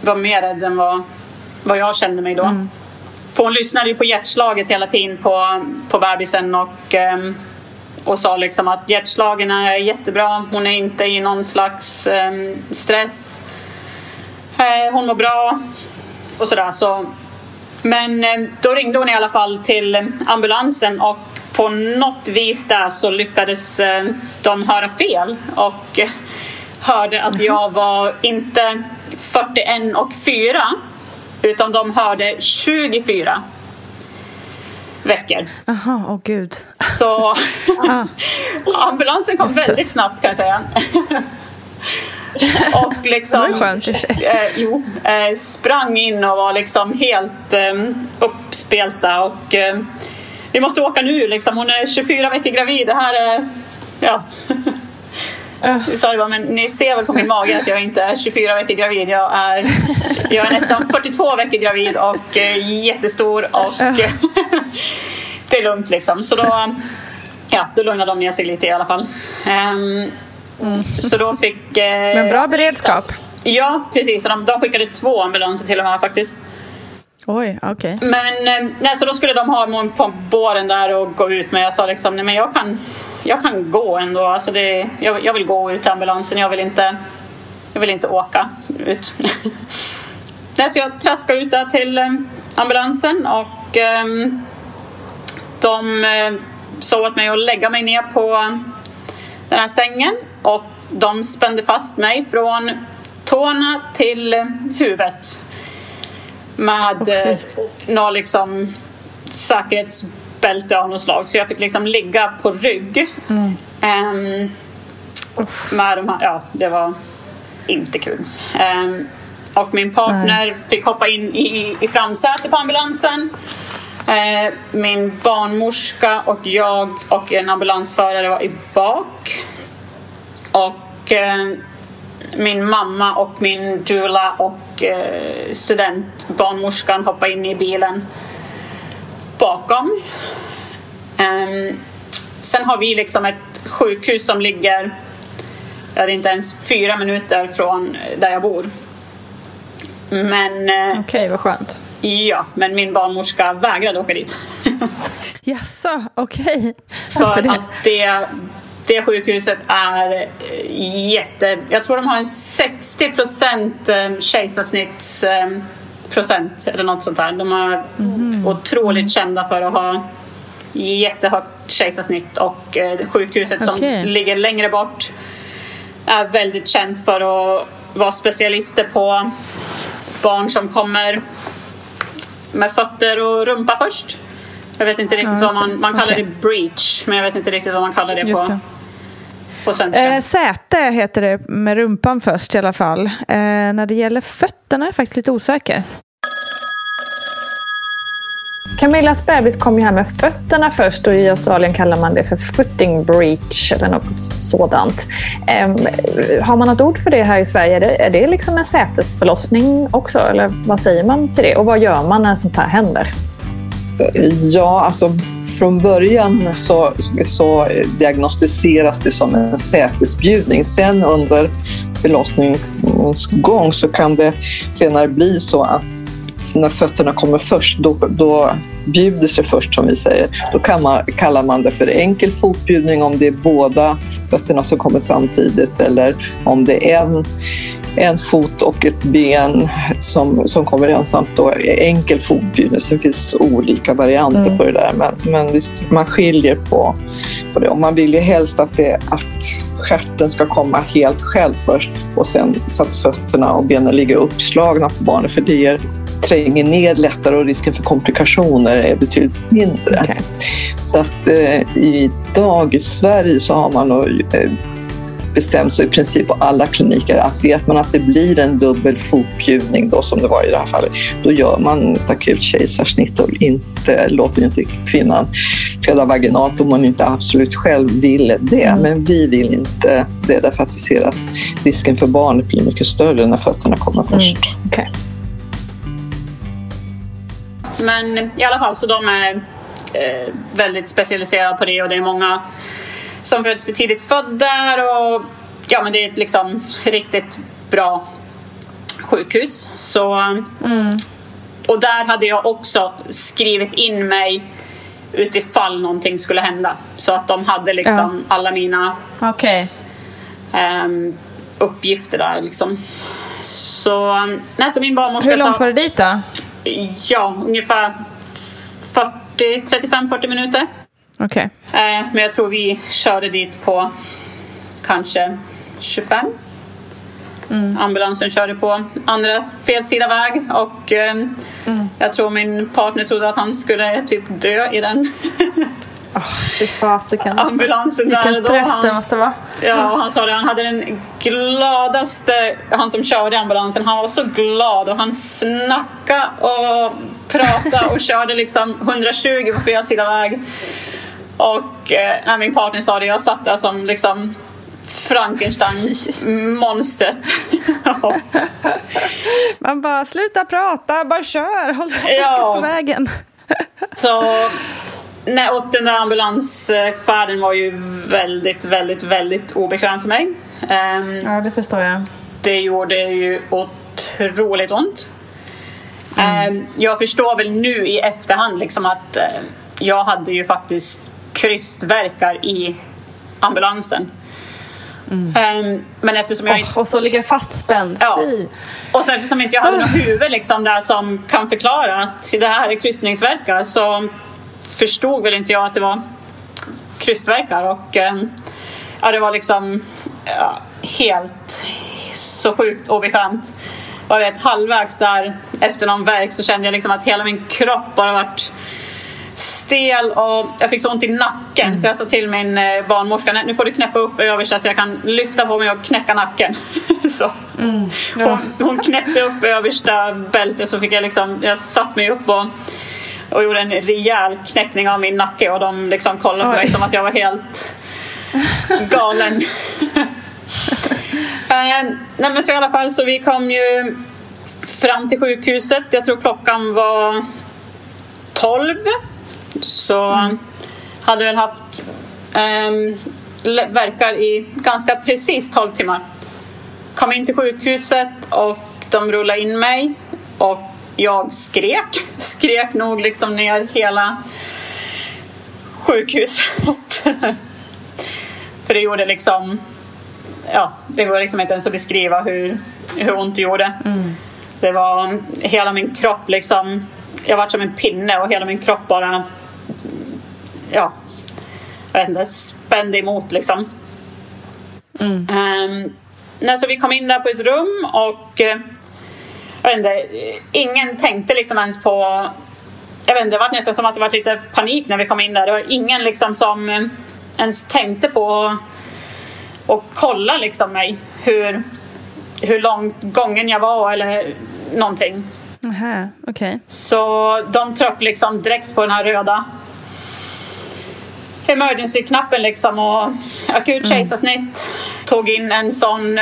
var mer rädd än vad, vad jag kände mig då. Mm. För hon lyssnade ju på hjärtslaget hela tiden på, på bebisen och, um, och sa liksom att hjärtslagen är jättebra. Hon är inte i någon slags um, stress. Uh, hon mår bra och sådär. Så. Men uh, då ringde hon i alla fall till ambulansen och på något vis där så lyckades uh, de höra fel och hörde att jag var inte 41 och 4 utan de hörde 24 veckor. Jaha, åh oh gud. Så ah. ambulansen kom väldigt snabbt kan jag säga. och liksom det var skönt, eh, jo, eh, sprang in och var liksom helt eh, uppspelta och eh, vi måste åka nu liksom. Hon är 24 veckor gravid. Det här är ja. Uh. sa bara, men ni ser väl på min mage att jag inte är 24 veckor gravid. Jag är, jag är nästan 42 veckor gravid och uh, jättestor och uh. det är lugnt liksom. Så då, ja, då lugnade de ner sig lite i alla fall. Um, mm. Så då fick... Uh, men bra beredskap. Ja, precis. De, de skickade två ambulanser till och med faktiskt. Oj, okej. Okay. Men nej, så då skulle de ha mig på båren där och gå ut men jag sa liksom, nej men jag kan jag kan gå ändå. Alltså det, jag, jag vill gå ut till ambulansen. Jag vill inte, jag vill inte åka ut. så jag traskade ut där till eh, ambulansen och um, de uh, sa åt mig att lägga mig ner på den här sängen och de spände fast mig från tårna till huvudet med okay. några liksom säkerhets bälte av något slag så jag fick liksom ligga på rygg. Mm. Um, med de här, ja, det var inte kul. Um, och min partner Nej. fick hoppa in i, i framsätet på ambulansen. Uh, min barnmorska och jag och en ambulansförare var i bak. Och uh, min mamma och min doula och uh, studentbarnmorskan hoppade in i bilen bakom. Um, sen har vi liksom ett sjukhus som ligger jag inte ens fyra minuter från där jag bor. Men... Eh, Okej, okay, vad skönt. Ja, men min barnmorska vägrade åka dit. Jaså, okej. Okay. För det? att det, det sjukhuset är jätte... Jag tror de har en 60 procent eh, kejsarsnitts procent eller något sånt där. De är mm. otroligt kända för att ha jättehögt kejsarsnitt och eh, sjukhuset okay. som ligger längre bort är väldigt känt för att vara specialister på barn som kommer med fötter och rumpa först. Jag vet inte riktigt ja, vad man, man kallar okay. det breach men jag vet inte riktigt vad man kallar det på. Det. På svenska. Eh, säte heter det med rumpan först i alla fall. Eh, när det gäller fötterna är jag faktiskt lite osäker. Camillas bebis kom ju här med fötterna först och i Australien kallar man det för footing breach eller något sådant. Eh, har man något ord för det här i Sverige? Är det, är det liksom en sätesförlossning också eller vad säger man till det? Och vad gör man när sånt här händer? Ja, alltså från början så, så diagnostiseras det som en sätesbjudning. Sen under förlossningens gång så kan det senare bli så att när fötterna kommer först, då, då bjuder sig först som vi säger. Då kan man, kallar man det för enkel fotbjudning om det är båda fötterna som kommer samtidigt eller om det är en, en fot och ett ben som, som kommer ensamt. Då enkel. Så det finns olika varianter mm. på det där. Men, men visst, man skiljer på, på det. Och man vill ju helst att, det, att stjärten ska komma helt själv först och sen så att fötterna och benen ligger uppslagna på barnet för det ger tränger ner lättare och risken för komplikationer är betydligt mindre. Okay. Så att eh, idag i Sverige så har man nog eh, bestämt sig i princip på alla kliniker att vet man att det blir en dubbel fotbjudning då som det var i det här fallet, då gör man ett akut kejsarsnitt och inte, låter inte kvinnan föda vaginalt om hon inte absolut själv vill det. Mm. Men vi vill inte det därför att vi ser att risken för barnet blir mycket större när fötterna kommer först. Mm. Okay. Men i alla fall, så de är eh, väldigt specialiserade på det och det är många som föds för tidigt födda och ja, men det är ett liksom riktigt bra sjukhus. Så, mm. Och där hade jag också skrivit in mig utifall någonting skulle hända. Så att de hade liksom ja. alla mina okay. um, uppgifter där. Liksom. Så, nej, så min barnmorska Hur långt var det dit då? Ja, ungefär 35-40 minuter. Okej. Okay. Eh, men jag tror vi körde dit på kanske 25. Mm. Ambulansen körde på andra fel sida väg och eh, mm. jag tror min partner trodde att han skulle typ dö i den Oh, ambulansen Vilken där. stress han, det måste vara. Ja, och han sa det, han hade den gladaste, han som körde ambulansen, han var så glad och han snackade och pratade och körde liksom 120 på fel sida väg. Och eh, när min partner sa det, jag satt där som liksom Frankenstein-monstret. Man bara, sluta prata, bara kör, håll fokus ja. på vägen. Så Nej, och den där ambulansfärden var ju väldigt, väldigt, väldigt obekväm för mig. Um, ja, det förstår jag. Det gjorde ju otroligt ont. Mm. Um, jag förstår väl nu i efterhand liksom att uh, jag hade ju faktiskt krystverkar i ambulansen. Mm. Um, men eftersom jag inte... Oh, och så ligger fastspänd. Ja. Och sen eftersom inte jag hade något huvud liksom där som kan förklara att det här är krystningsverkar så förstod väl inte jag att det var krystverkar och eh, ja, det var liksom ja, helt så sjukt obekvämt. Och jag vet, halvvägs där efter någon verk så kände jag liksom att hela min kropp bara varit stel och jag fick så ont i nacken mm. så jag sa till min eh, barnmorska nu får du knäppa upp översta så jag kan lyfta på mig och knäcka nacken. så. Mm. Ja. Hon, hon knäppte upp översta bältet så fick jag liksom, jag satt mig upp och och gjorde en rejäl knäckning av min nacke och de liksom kollade på mig som att jag var helt galen. eh, nej men så i alla fall så vi kom ju fram till sjukhuset. Jag tror klockan var 12. Så mm. hade väl haft eh, verkar i ganska precis 12 timmar. Kom in till sjukhuset och de rullade in mig och jag skrek. Skrek nog liksom ner hela sjukhuset. För det gjorde liksom... Ja, det går liksom inte ens att beskriva hur, hur ont det gjorde. Mm. Det var hela min kropp liksom... Jag var som en pinne och hela min kropp bara... Ja, jag vet inte, spände emot liksom. Mm. Um, när så vi kom in där på ett rum och eh, jag vet inte, ingen tänkte liksom ens på jag vet inte, det var nästan som att det var lite panik när vi kom in där. Det var ingen liksom som ens tänkte på att kolla liksom mig hur, hur långt gången jag var eller någonting. Aha, okay. Så de tryckte liksom direkt på den här röda emergency-knappen liksom och akut mm. kejsarsnitt. Mm. Tog in en sån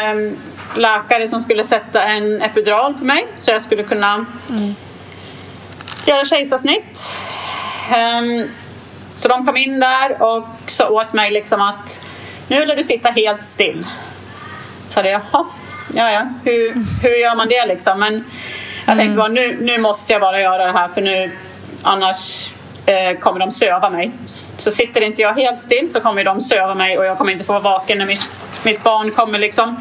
läkare som skulle sätta en epidural på mig så jag skulle kunna mm. göra kejsarsnitt. Um, så de kom in där och sa åt mig liksom att nu vill du sitta helt still. Så det, jaha, ja, ja. Hur, hur gör man det liksom? Men Jag tänkte bara nu, nu måste jag bara göra det här för nu annars eh, kommer de söva mig. Så sitter inte jag helt still så kommer de söva mig och jag kommer inte få vara vaken när mitt, mitt barn kommer liksom.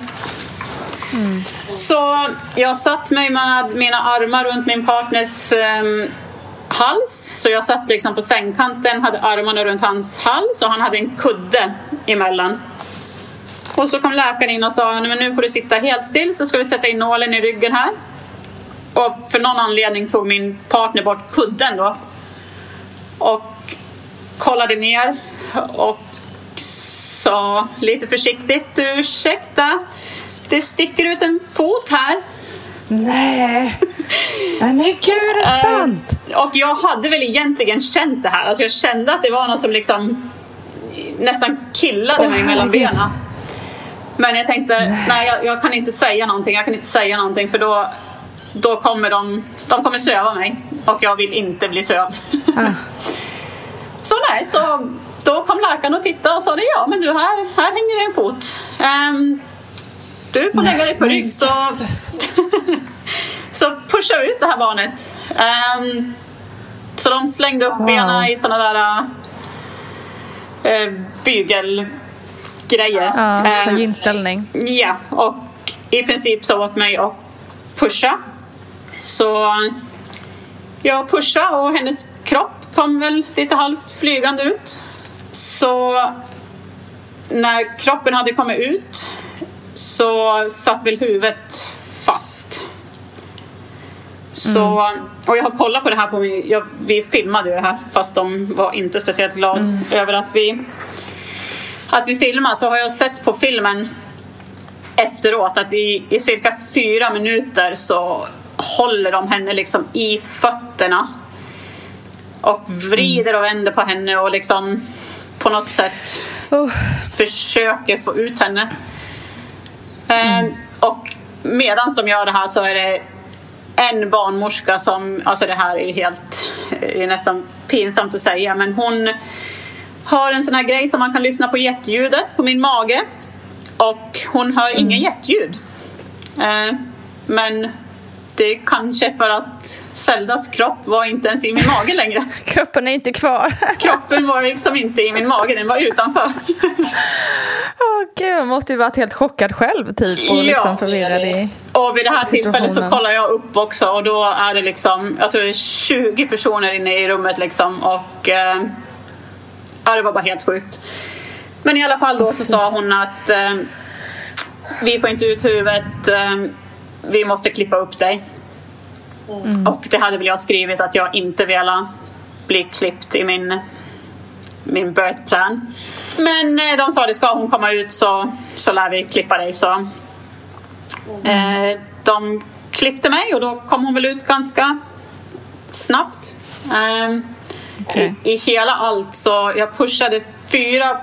Så jag satt mig med mina armar runt min partners um, hals. Så jag satt liksom på sängkanten, hade armarna runt hans hals och han hade en kudde emellan. Och så kom läkaren in och sa men nu får du sitta helt still så ska vi sätta in nålen i ryggen här. Och för någon anledning tog min partner bort kudden då. Och kollade ner och sa lite försiktigt ursäkta, det sticker ut en fot här. Nej. Nej men gud, är det Eh, sant? Och jag hade väl egentligen känt det här. Alltså jag kände att det var något som liksom nästan killade Åh, mig mellan herregud. benen. Men jag tänkte, nej, jag, jag kan inte säga någonting. Jag kan inte säga någonting för då, då kommer de, de kommer söva mig. Och jag vill inte bli sövd. Ah. så nej, så då kom läkaren och tittade och sa det, ja men du här, här hänger det en fot. Ehm, du får lägga dig på rygg så, så pusha ut det här barnet. Ehm, så de slängde upp Wow. benen i såna där uh, bygelgrejer. Ja, för inställning. Ja, och i princip så åt mig att pusha. Så jag pushade och hennes kropp kom väl lite halvt flygande ut. Så när kroppen hade kommit ut så satt väl huvudet fast. Så, och jag har kollat på det här på min, jag, vi filmade ju det här fast de var inte speciellt glada över att vi att vi filmar så har jag sett på filmen efteråt att i, i cirka fyra minuter så håller de henne liksom i fötterna och vrider och vänder på henne och liksom på något sätt Oh. försöker få ut henne. Ehm, och medan de gör det här så är det en barnmorska som, alltså det här är helt, är nästan pinsamt att säga, men hon har en sån här grej som man kan lyssna på hjärtljudet på min mage. Och hon hör Mm. inget hjärtljud. Eh, men det är kanske för att Zeldas kropp var inte ens i min mage längre. Kroppen är inte kvar. Kroppen var liksom inte i min mage, den var utanför. Åh gud, man måste ju varit helt chockad själv typ och liksom förvirrad i... Och vid det här tillfället så kollar jag upp också och då är det liksom, jag tror det är 20 personer inne i rummet liksom och eh, ja, det var bara helt sjukt. Men i alla fall då så sa hon att eh, vi får inte ut huvudet, eh, vi måste klippa upp dig. Och det hade väl jag skrivit att jag inte ville bli klippt i min, min birth plan. Men eh, de sa det ska hon komma ut så, så lär vi klippa dig. Så. Eh, de klippte mig och då kom hon väl ut ganska snabbt. Eh, Okej. i, I hela allt så jag pushade fyra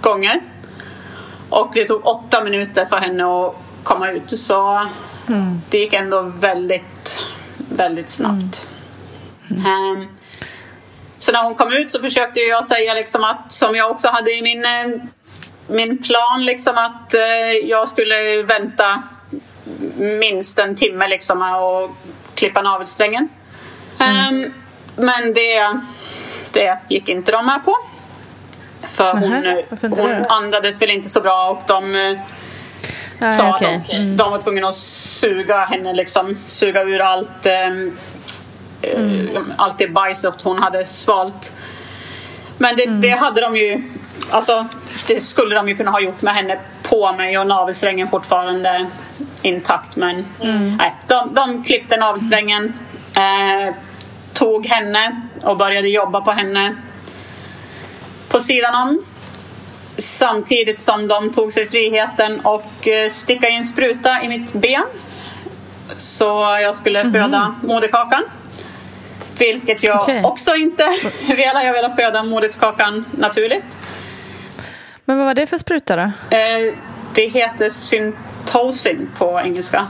gånger. Och det tog åtta minuter för henne att komma ut. Så det gick ändå väldigt, väldigt snabbt. Ehm, så när hon kom ut så försökte jag säga liksom att, som jag också hade i min, eh, min plan, liksom att eh, jag skulle vänta minst en timme liksom och klippa navelsträngen. Ehm, men det, det gick inte de med på. För hon, hon andades väl inte så bra och de eh, Nej, sa okej. att de, de var tvungna att suga henne, liksom, suga ur allt, ehm, eh, allt det bajset hon hade svalt. Men det, det hade de ju, alltså det skulle de ju kunna ha gjort med henne på mig och navelsträngen fortfarande intakt. Men nej, de, de klippte navelsträngen, eh, tog henne och började jobba på henne på sidan om. Samtidigt som de tog sig friheten och eh, sticka in spruta i mitt ben. Så jag skulle föda moderkakan. Vilket jag Okej. också inte ville. Jag ville föda moderkakan naturligt. Men vad var det för spruta då? Eh, det heter syntocin på engelska.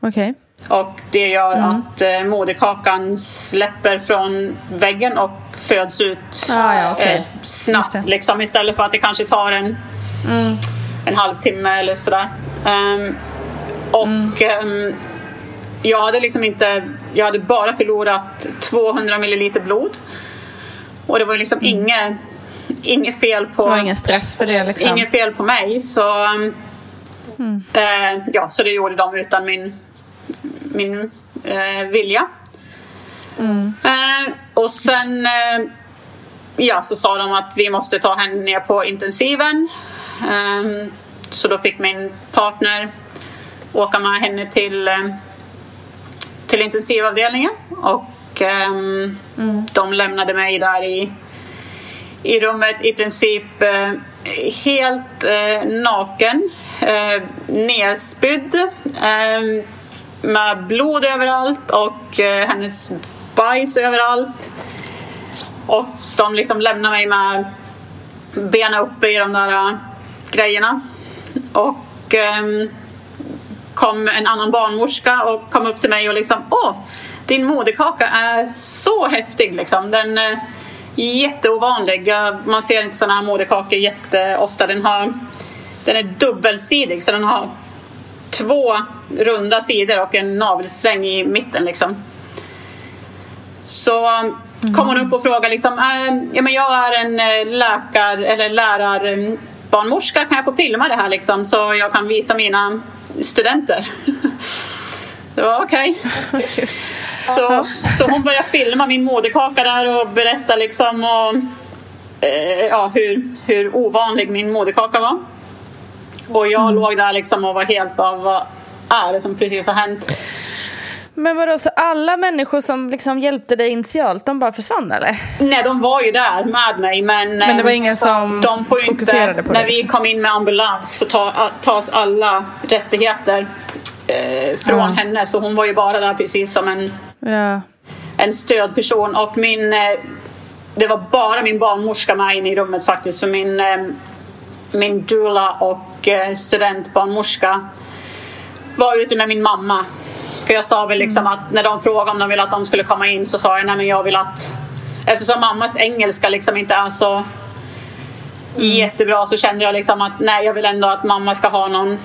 Okej. Och det gör att eh, moderkakan släpper från väggen och föds ut Ah, ja, okej. eh, snabbt. Liksom, istället för att det kanske tar en, en halvtimme eller sådär. Ehm, och ehm, jag hade liksom inte, jag hade bara förlorat 200 milliliter blod. Och det var liksom mm. inget, inget fel på... Var ingen stress för det liksom? Inget fel på mig. Så, mm. eh, ja, så det gjorde de utan min, min eh, vilja. Mm. Eh, och sen eh, ja, så sa de att vi måste ta henne ner på intensiven. Um, så då fick min partner åka med henne till, um, till intensivavdelningen och um, mm. de lämnade mig där i, i rummet i princip uh, helt uh, naken, uh, nerspydd med blod överallt och eh, hennes bajs överallt. Och de liksom lämnar mig med benen uppe i de där eh, grejerna. Och ehm, kom en annan barnmorska och kom upp till mig och liksom Åh, din moderkaka är så häftig liksom. Den är jätteovanlig. Man ser inte sådana här moderkakor jätteofta. Den, har, den är dubbelsidig så den har två runda sidor och en navelsträng i mitten liksom. Så kom hon upp och frågade liksom, äh, ja, men jag är en äh, läkar eller lärarbarnmorska, kan jag få filma det här liksom så jag kan visa mina studenter? det var okej. Okay. så, så hon började filma min moderkaka där och berätta liksom och, eh, ja, hur, hur ovanlig min moderkaka var. Och jag mm. låg där liksom och var helt bara, vad är det som precis har hänt? Men vadå, så alla människor som liksom hjälpte dig initialt, de bara försvann eller? Nej, de var ju där med mig men... Men det var ingen som de får fokuserade inte, på det? När vi liksom. kom in med ambulans så ta, tas alla rättigheter eh, från ja. henne så hon var ju bara där precis som en, ja. en stödperson och min... Eh, det var bara min barnmorska med in i rummet faktiskt för min, eh, min doula och eh, studentbarnmorska var ute med min mamma för jag sa väl liksom att när de frågade om de ville att de skulle komma in så sa jag nej men jag vill att eftersom mammas engelska liksom inte är så mm. jättebra så kände jag liksom att nej jag vill ändå att mamma ska ha någon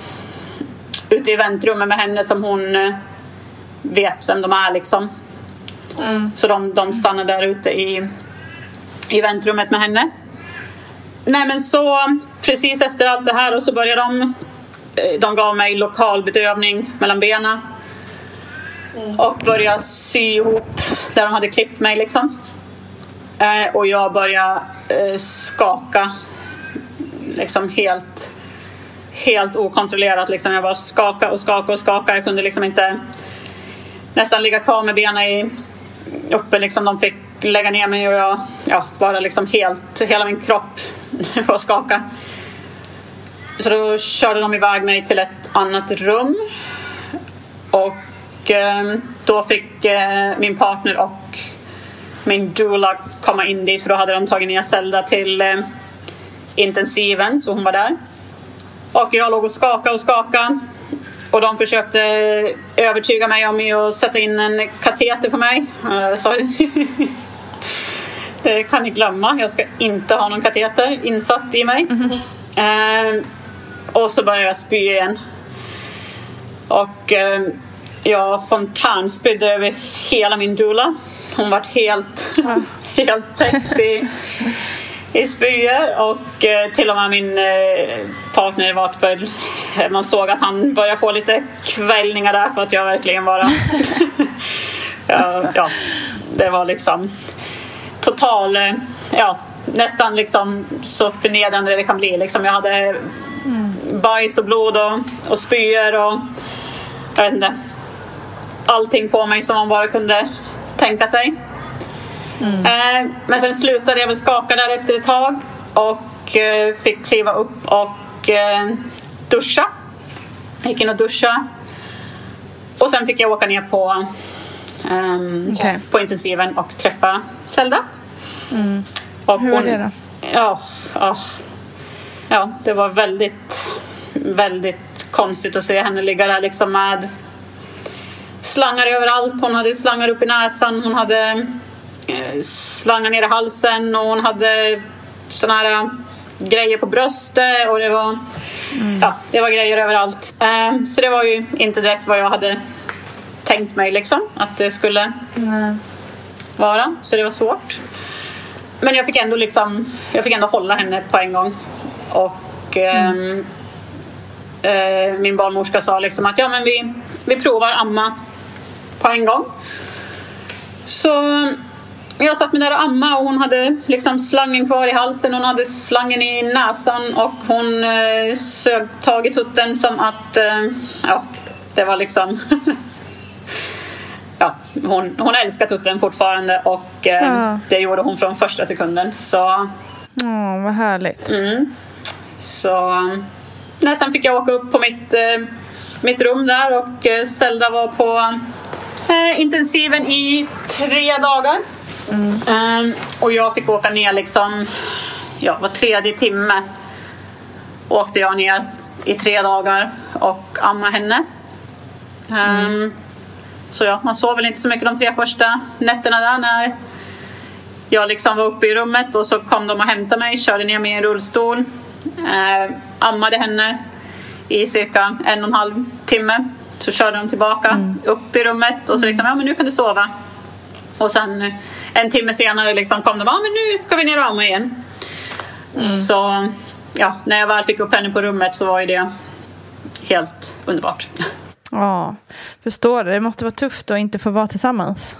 ute i väntrummet med henne som hon eh, vet vem de är liksom. Mm. Så de, de stannade där ute i, i väntrummet med henne. Nej men så precis efter allt det här och så började de eh, de gav mig lokalbedövning mellan benen Mm. Och började sy ihop där de hade klippt mig liksom. Eh, och jag började eh, skaka. Liksom helt, helt okontrollerat. Liksom. Jag bara skaka och skaka och skaka. Jag kunde liksom inte nästan ligga kvar med benen i, uppe. Liksom. De fick lägga ner mig och jag ja, bara liksom helt, hela min kropp och skaka. Så då körde de iväg mig till ett annat rum. Och Eh, då fick eh, min partner och min doula komma in dit för då hade de tagit ner Zelda till eh, intensiven så hon var där. Och jag låg och skakade och skakade. Och de försökte eh, övertyga mig om att sätta in en kateter på mig. Uh, sorry. det kan ni glömma. Jag ska inte ha någon kateter insatt i mig. Mm -hmm. uh, och så började jag spy igen. Och uh, jag fontänspydde över hela min doula. Hon var helt, ja. helt täckt i, i spyor och eh, till och med min eh, partner var för man såg att han började få lite kvällningar där för att jag verkligen bara ja, ja, det var liksom total, eh, ja nästan liksom så förnedrande det kan bli. Liksom jag hade mm. bajs och blod och, och spyor och jag vet inte allting på mig som man bara kunde tänka sig. Mm. Eh, men sen slutade jag väl skaka där efter ett tag och eh, fick kliva upp och eh, duscha. Jag gick in och duscha. Och sen fick jag åka ner på, um, okay. på intensiven och träffa Zelda. Mm. Och Hur var det då? Ja, ja, ja, det var väldigt, väldigt konstigt att se henne ligga där liksom med slangar överallt. Hon hade slangar upp i näsan, hon hade eh, slangar ner i halsen och hon hade såna här eh, grejer på bröstet och det var, mm. ja, det var grejer överallt. Eh, så det var ju inte direkt vad jag hade tänkt mig liksom att det skulle vara. Så det var svårt. Men jag fick ändå liksom, jag fick ändå hålla henne på en gång. Och ehm, eh, min barnmorska sa liksom att ja men vi, vi provar amma på en gång. Så jag satt mig där och amma och hon hade liksom slangen kvar i halsen, hon hade slangen i näsan och hon eh, sög tag i tutten som att, eh, ja, det var liksom Ja, hon, hon älskar tutten fortfarande och eh, Ja. det gjorde hon från första sekunden. Så, Åh, vad härligt. mm. så nej, sen fick jag åka upp på mitt, eh, mitt rum där och eh, Zelda var på eh, intensiven i tre dagar. Ehm, och jag fick åka ner liksom, ja, var tredje timme åkte jag ner i tre dagar och amma henne. Ehm, Så ja, man sov väl inte så mycket de tre första nätterna där när jag liksom var uppe i rummet och så kom de och hämtade mig, körde ner mig i en rullstol, eh, ammade henne i cirka en och en halv timme. Så körde de tillbaka upp i rummet och så liksom, ja men nu kan du sova. Och sen eh, en timme senare liksom kom de, ja men nu ska vi ner och amma igen. Så ja, när jag väl fick upp henne på rummet så var ju det helt underbart. Ja, förstår det. Det måste vara tufft att inte få vara tillsammans.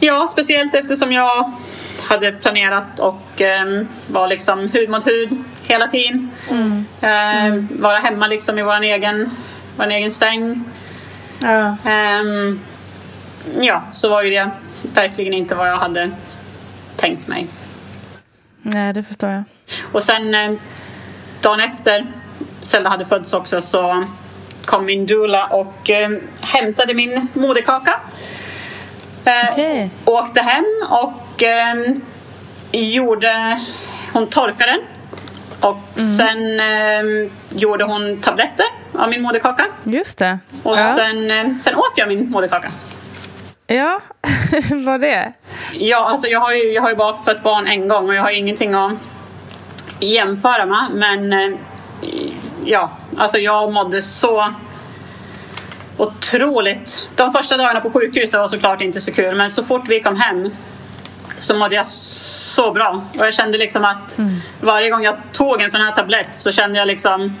Ja, speciellt eftersom jag hade planerat och eh, var liksom hud mot hud hela tiden. Eh, Vara hemma liksom i vår egen, vår egen säng. Ja. Ehm, ja, så var ju det verkligen inte vad jag hade tänkt mig. Nej, det förstår jag. Och sen eh, dagen efter Zelda hade fötts också så kom min doula och eh, hämtade min moderkaka. Eh, Okej. Åkte hem och eh, gjorde... Hon torkade den. Och sen eh, gjorde hon tabletter av min moderkaka. Just det. Och ja. sen, eh, sen åt jag min moderkaka. ja, vad det? Ja, alltså jag har, ju, jag har ju bara fött barn en gång och jag har ingenting att jämföra med. Men eh, ja, alltså jag mådde så otroligt. De första dagarna på sjukhuset var såklart inte så kul, men så fort vi kom hem så mådde jag så bra. Och jag kände liksom att varje gång jag tog en sån här tablett så kände jag liksom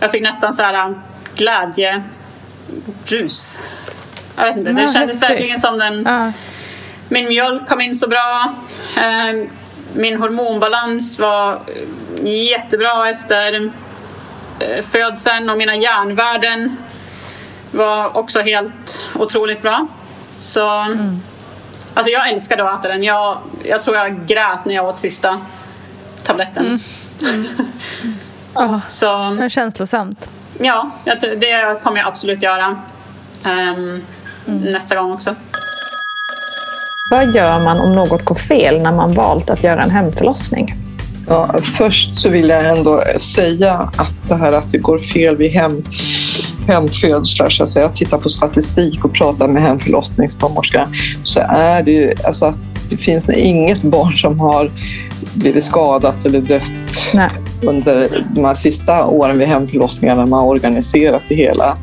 jag fick nästan så här glädjerus. Jag vet inte, det Ja, kändes verkligen som den Ja. min mjölk kom in så bra. Eh, Min hormonbalans var jättebra efter födseln och mina järnvärden var också helt otroligt bra. Så alltså jag älskade att äta den. Jag, jag tror jag grät när jag åt sista tabletten. Ja, Så det är känslosamt. ja, det kommer jag absolut göra ehm, nästa gång också. Vad gör man om något går fel när man valt att göra en hemförlossning? Ja, först så vill jag ändå säga att det här att det går fel vid hem, hemfödslar, så att säga, jag tittar på statistik och pratar med hemförlossningsbarnmorskan, så är det ju alltså att det finns inget barn som har blivit skadat eller dött Nej. under de här sista åren vid hemförlossningarna när man har organiserat det hela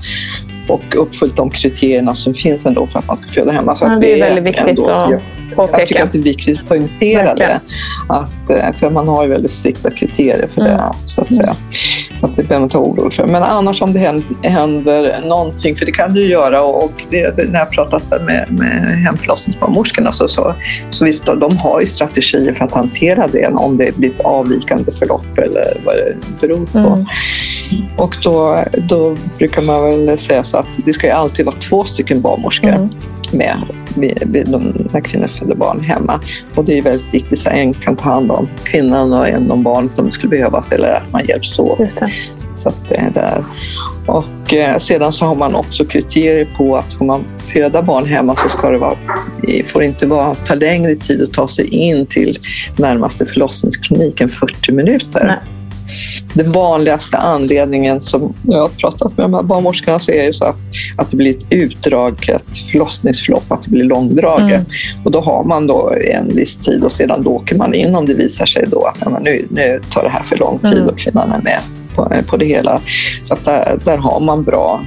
och uppfyllt de kriterierna som finns ändå för att man ska föda hemma. Så Ja, det är väldigt viktigt ändå- att jag, påpeka. jag tycker att det är viktigt att poängtera det. Att, eh, för man har ju väldigt strikta kriterier för det. Mm. Så att säga. Så att det behöver man inte vara orolig för. Men annars om det hän- händer någonting, för det kan ju göra och det, när jag pratat med, med hemförlossningsbarnmorskorna så, så, så visst, de, de har ju strategier för att hantera det om det blir ett avvikande förlopp eller vad det beror på. Mm. Och då, då brukar man väl säga så att det ska ju alltid vara två stycken barnmorskor Mm. Med vid, när kvinnor föder barn hemma. Och det är väldigt viktigt så en kan ta hand om kvinnan och en om barnet om det skulle behövas eller att man hjälps åt. Så att det är där. Och eh, sedan så har man också kriterier på att ska man föda barn hemma så ska det vara, får inte vara, ta längre tid att ta sig in till närmaste förlossningsklinik än 40 minuter. Nej. Den vanligaste anledningen som jag har pratat med de här barnmorskorna så är ju så att, att det blir ett utdraget förlossningsförlopp, att det blir långdraget. Och då har man då en viss tid och sedan då åker man in om det visar sig då att men nu, nu tar det här för lång tid Mm. och kvinnan är med på, på det hela. Så att där, där har man bra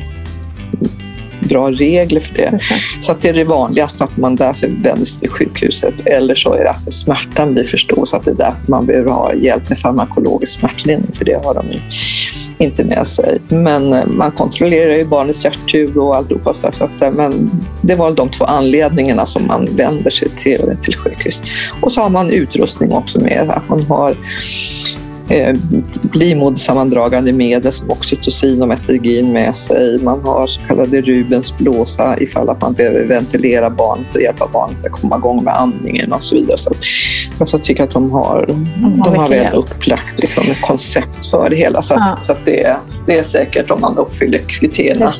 bra regler för det. det. Så att det är det vanligaste att man därför vänder sig till sjukhuset. Eller så är det att smärtan blir för stor så att det är därför man behöver ha hjälp med farmakologisk smärtlindring för det har de inte med sig. Men eh, man kontrollerar ju barnets hjärttur och alltihopa. Så att, eh, men det var de två anledningarna som man vänder sig till, till sjukhus. Och så har man utrustning också med att man har eh, livmodersammandragande medel som oxytocin och metergin med sig. Man har så kallade Rubens blåsa ifall att man behöver ventilera barnet och hjälpa barnet att komma igång med andningen och så vidare. Så jag tycker att de har, de har, de har väl upplagt liksom, ett koncept för det hela. Så, att, ja. så att det, det är säkert om man uppfyller kriterierna.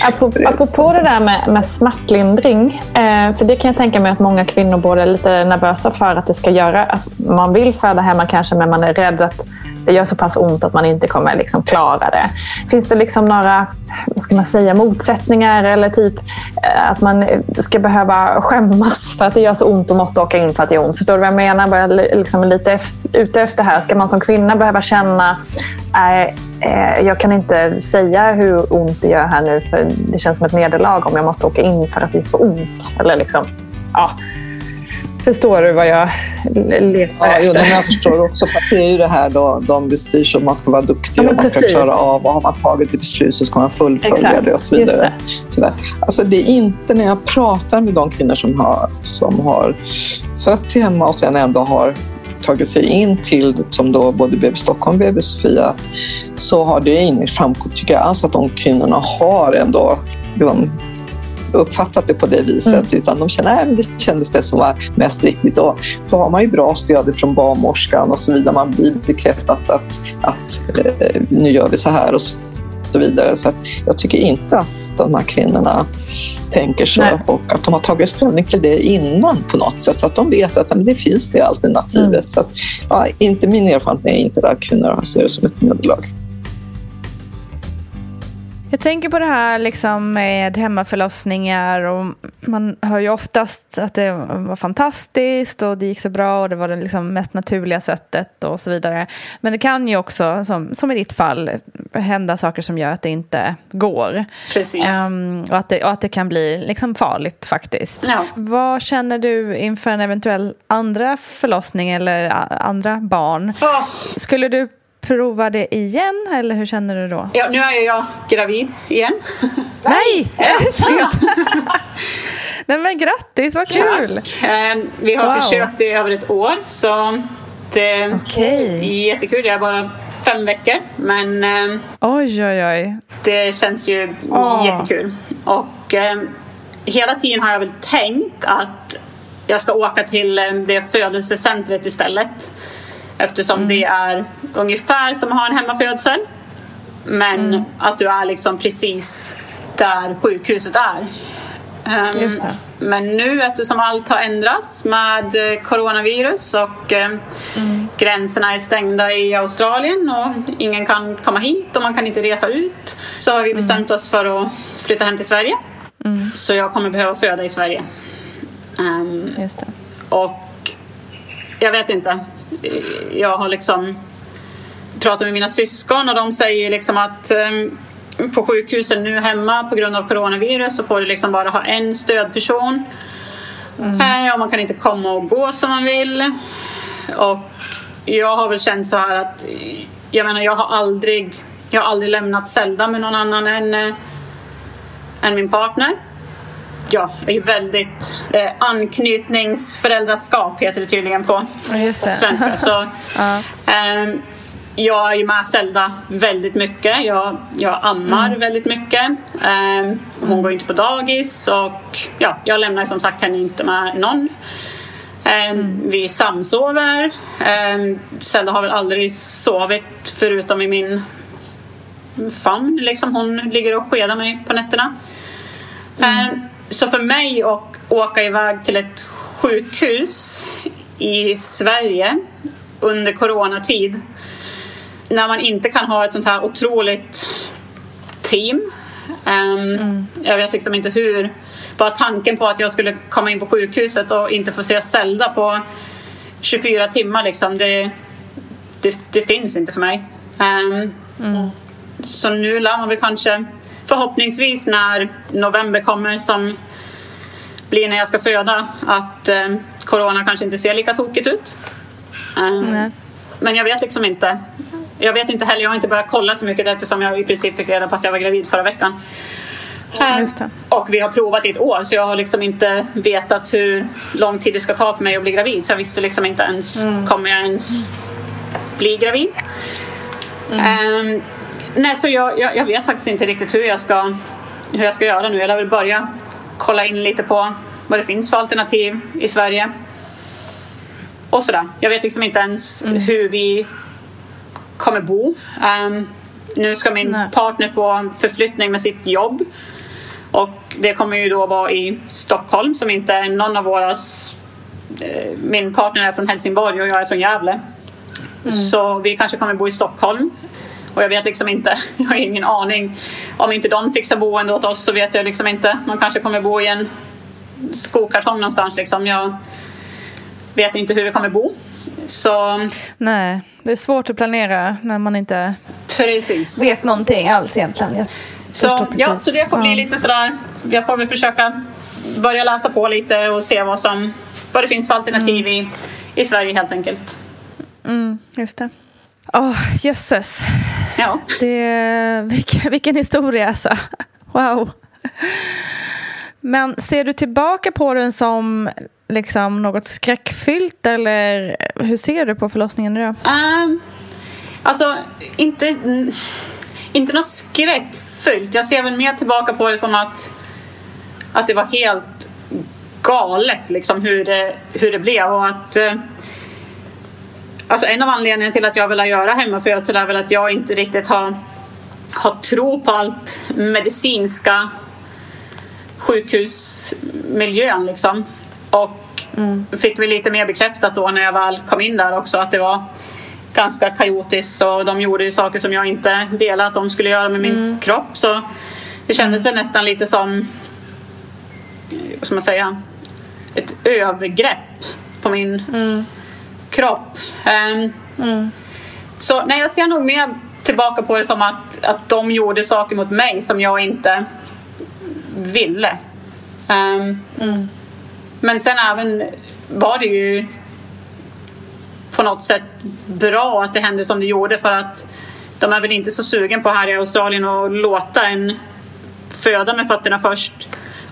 Apropå, apropå det där med, med smärtlindring, eh, för det kan jag tänka mig att många kvinnor både är lite nervösa för att det ska göra, att man vill föda hemma kanske men man är rädd att det gör så pass ont att man inte kommer liksom klara det. Finns det liksom några vad ska man säga, motsättningar eller typ eh, att man ska behöva skämmas för att det gör så ont och måste åka in för att det gör ont? Förstår du vad jag menar? Bara liksom lite ute efter här. Ska man som kvinna behöva känna äh, jag kan inte säga hur ont det gör här nu för det känns som ett nederlag om jag måste åka in för att det är så ont. Eller liksom, ja, Förstår du vad jag letar ja, efter? Jo, jag förstår också. För det är ju det här då, de bestyrs om man ska vara duktig ja, och man ska klara av. Och har man tagit ett beslut så ska man fullfölja Exakt. det och så vidare. Det. Alltså, det är inte när jag pratar med de kvinnor som har, som har fött hemma och sen ändå har tagit sig in till, som då både BB Stockholm och BB Sofia, så har det inte framgått, tycker jag alls, att de kvinnorna har ändå liksom, uppfattat det på det viset mm. utan de känner att det kändes det som var mest riktigt. Och så har man ju bra stöd från barnmorskan och så vidare. Man blir bekräftat att, att eh, nu gör vi så här och så vidare. Så jag tycker inte att de här kvinnorna tänker så Nej. och att de har tagit ställning till det innan på något sätt. Så att de vet att det finns det alternativet. Mm. Så att, ja, inte min erfarenhet är inte att kvinnor ser det som ett nederlag. Jag tänker på det här liksom med hemmaförlossningar och man hör ju oftast att det var fantastiskt och det gick så bra och det var det liksom mest naturliga sättet och så vidare. Men det kan ju också, som, som i ditt fall, hända saker som gör att det inte går. Precis. Um, och, att det, och att det kan bli liksom farligt faktiskt. Ja. Vad känner du inför en eventuell andra förlossning eller andra barn? Oh. Skulle du prova det igen eller hur känner du då? Ja, nu är jag gravid igen. Nej, är det sant? Nej men grattis, vad kul! Ja. Vi har wow. försökt i över ett år så det okay. är jättekul. Jag är bara fem veckor men eh, oj, oj, oj. det känns ju oh. jättekul. Och eh, hela tiden har jag väl tänkt att jag ska åka till eh, det födelsecentret istället Eftersom mm. det är ungefär som att ha en hemmafödsel. Men mm. att du är liksom precis där sjukhuset är. Um, men nu eftersom allt har ändrats med eh, coronavirus och um, mm. gränserna är stängda i Australien och ingen kan komma hit och man kan inte resa ut så har vi mm. bestämt oss för att flytta hem till Sverige. Mm. Så jag kommer behöva föda i Sverige. Um, och jag vet inte jag har liksom pratat med mina syskon och de säger liksom att um, på sjukhusen nu hemma på grund av coronavirus så får du liksom bara ha en stödperson. Mm. Eh, och man kan inte komma och gå som man vill. Och jag har väl känt så här att jag menar jag har aldrig, jag har aldrig lämnat Zelda med någon annan än, äh, än min partner ja, är väldigt eh, anknytningsföräldraskap heter det tydligen på ja, svenska. Så, ja. eh, jag är ju med Zelda väldigt mycket. Jag, jag ammar mm. väldigt mycket. Eh, hon går inte på dagis och ja, jag lämnar som sagt henne inte med någon. Eh, mm. Vi samsover. Eh, Zelda har väl aldrig sovit förutom i min famn. Liksom. Hon ligger och skedar mig på nätterna. Mm. Så för mig att åka iväg till ett sjukhus i Sverige under coronatid när man inte kan ha ett sånt här otroligt team. Um, mm. Jag vet liksom inte hur. Bara tanken på att jag skulle komma in på sjukhuset och inte få se Zelda på 24 timmar liksom, det, det, det finns inte för mig. Um, mm. Så nu lär man väl kanske förhoppningsvis när november kommer som blir när jag ska föda att eh, corona kanske inte ser lika tokigt ut. Eh, men jag vet liksom inte. Jag vet inte heller, jag har inte börjat kolla så mycket eftersom jag i princip fick reda på att jag var gravid förra veckan. Eh, och vi har provat i ett år så jag har liksom inte vetat hur lång tid det ska ta för mig att bli gravid. Så jag visste liksom inte ens, kommer jag ens bli gravid? Ehm, nej, så jag, jag, jag vet faktiskt inte riktigt hur jag ska, hur jag ska göra nu. Jag vill börja kolla in lite på vad det finns för alternativ i Sverige. Och sådär. Jag vet liksom inte ens hur vi kommer bo. Ehm, nu ska min partner få en förflyttning med sitt jobb. Och det kommer ju då vara i Stockholm som inte är någon av våras... Eh, min partner är från Helsingborg och jag är från Gävle. Så vi kanske kommer bo i Stockholm. Och jag vet liksom inte, jag har ingen aning. Om inte de fixar boende åt oss så vet jag liksom inte. Man kanske kommer bo i en skokartong någonstans liksom. Jag vet inte hur vi kommer bo. Så... Nej, det är svårt att planera när man inte Precis. vet någonting alls egentligen. Jag Så, ja, så det får bli lite sådär. Jag får väl försöka börja läsa på lite och se vad, som, vad det finns för alternativ i, i Sverige helt enkelt. Mm, just det. Åh, jösses. Ja. Det, vilken, vilken historia alltså. Wow. Men ser du tillbaka på den som liksom något skräckfyllt eller hur ser du på förlossningen nu då? Um, alltså, inte, inte något skräckfyllt. Jag ser väl mer tillbaka på det som att, att det var helt galet liksom, hur, det, hur det blev. Och att, eh, alltså, en av anledningarna till att jag vill göra hemmafödsel är väl att jag inte riktigt har, har tro på allt medicinska sjukhusmiljön. Liksom. Och fick vi lite mer bekräftat då när jag väl kom in där också att det var ganska kaotiskt och de gjorde ju saker som jag inte ville att de skulle göra med min kropp. Så det kändes väl nästan lite som, vad ska man säga, ett övergrepp på min kropp. Ehm, Så nej, jag ser nog mer tillbaka på det som att, att de gjorde saker mot mig som jag inte ville. Ehm, Men sen även var det ju på något sätt bra att det hände som det gjorde för att de är väl inte så sugen på här i Australien att låta en föda med fötterna först.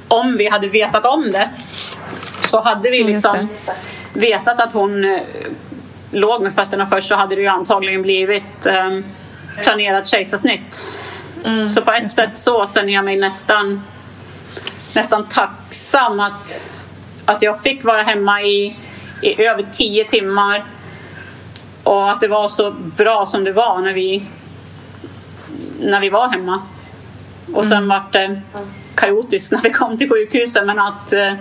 Om vi hade vetat om det så hade vi Mm, liksom vetat att hon eh, låg med fötterna först så hade det ju antagligen blivit eh, planerat kejsarsnitt. Mm, så på ett sätt så känner jag mig nästan, nästan tacksam att, att jag fick vara hemma i, i över tio timmar och att det var så bra som det var när vi, när vi var hemma. Och sen vart det kaotiskt när vi kom till sjukhuset men att, eh,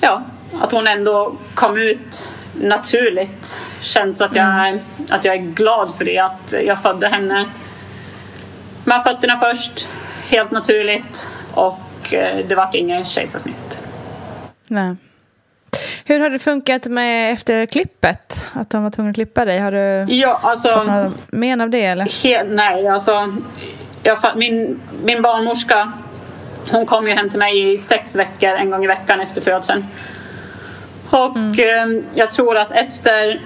ja, att hon ändå kom ut naturligt känns att jag, är, att jag är glad för det. Att jag födde henne med fötterna först, helt naturligt och eh, det vart inget kejsarsnitt. Nej. Hur har det funkat med efter klippet? Att de var tvungna att klippa dig? Har du Ja, alltså... fått några men av det eller? He- nej, alltså jag, min, min barnmorska hon kom ju hem till mig i sex veckor en gång i veckan efter födseln. Och eh, jag tror att efter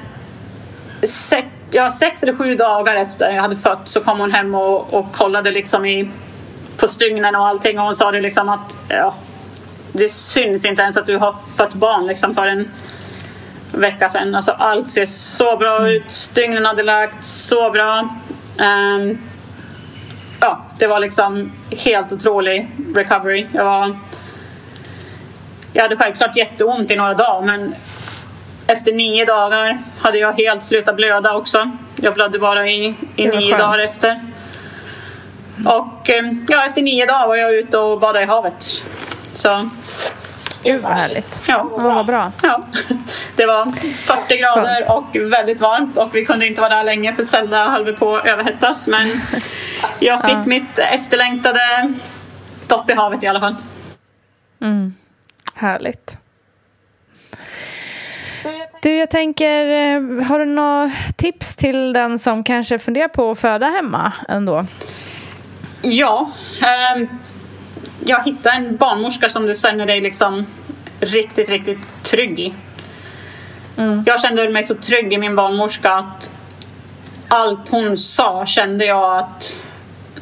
sex, ja, sex eller sju dagar efter jag hade fött så kom hon hem och, och kollade liksom i, på stygnen och allting och hon sa det liksom att ja, det syns inte ens att du har fött barn liksom för en vecka sedan. Alltså allt ser så bra ut. Stygnen hade läkt så bra. Ehm, ja, det var liksom helt otrolig recovery. Jag, var, jag hade självklart jätteont i några dagar men efter nio dagar hade jag helt slutat blöda också. Jag blödde bara i, i nio skönt. dagar efter. Och ehm, ja, efter nio dagar var jag ute och badade i havet. Så Gud vad härligt. Ja, vad bra. Ja, det var 40 grader och väldigt varmt och vi kunde inte vara där länge för Zelda höll på att överhettas. Men jag fick Ja. mitt efterlängtade dopp i havet i alla fall. Mm. Härligt. Du, jag tänker, eh, har du några tips till den som kanske funderar på att föda hemma ändå? Ja. ehm, jag hittade en barnmorska som du känner dig liksom riktigt, riktigt trygg i. Jag kände mig så trygg i min barnmorska att allt hon sa kände jag att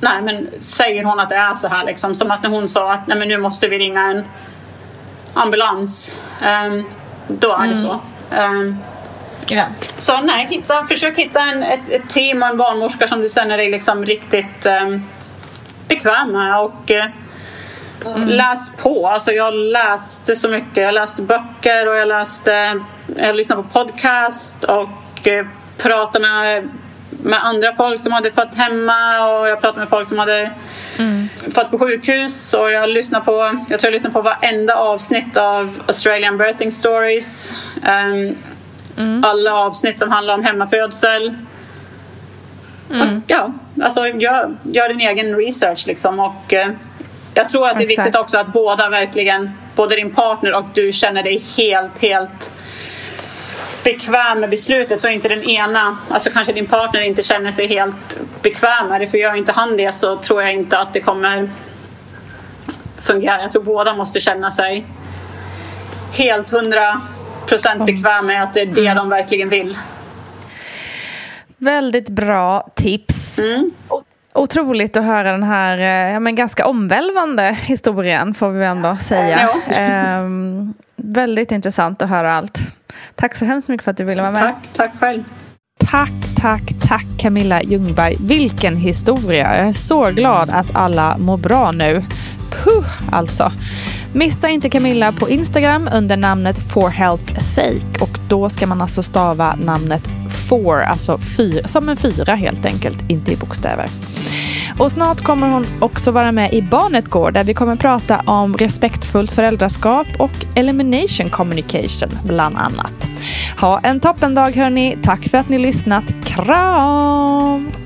nej men säger hon att det är så här liksom som att när hon sa att nej men nu måste vi ringa en ambulans ehm, då är det så. Ehm, Så nej, hitta, försök hitta en, ett, ett team och en barnmorska som du känner dig liksom riktigt um, bekväm med och eh, läs på. Alltså jag läste så mycket. Jag läste böcker och jag läste, jag lyssnade på podcast och eh, pratade med, med andra folk som hade fått hemma och jag pratade med folk som hade fått på sjukhus och jag lyssnar på, jag tror jag lyssnar på varenda avsnitt av Australian Birthing Stories. Ehm, Alla avsnitt som handlar om hemmafödsel. Och, ja, alltså gör, gör din egen research liksom och eh, jag tror att det är viktigt också att båda verkligen, både din partner och du känner dig helt, helt bekväm med beslutet så inte den ena, alltså kanske din partner inte känner sig helt bekväm med det för gör inte han det så tror jag inte att det kommer fungera. Jag tror båda måste känna sig helt hundra procent bekväm med att det är det de verkligen vill. Väldigt bra tips. O- Otroligt att höra den här eh, ja, men ganska omvälvande historien får vi ändå säga. Ja. Ehm, väldigt intressant att höra allt. Tack så hemskt mycket för att du ville vara med. Tack, tack själv. Tack, tack, tack Camilla Ljungberg. Vilken historia. Jag är så glad att alla mår bra nu. Puh, alltså. Missa inte Camilla på Instagram under namnet For Health Sake och då ska man alltså stava namnet four, alltså fyra, som en fyra helt enkelt, inte i bokstäver. Och snart kommer hon också vara med i Barnet går där vi kommer prata om respektfullt föräldraskap och elimination communication bland annat. Ha en toppendag hörni. Tack för att ni lyssnat. Kram!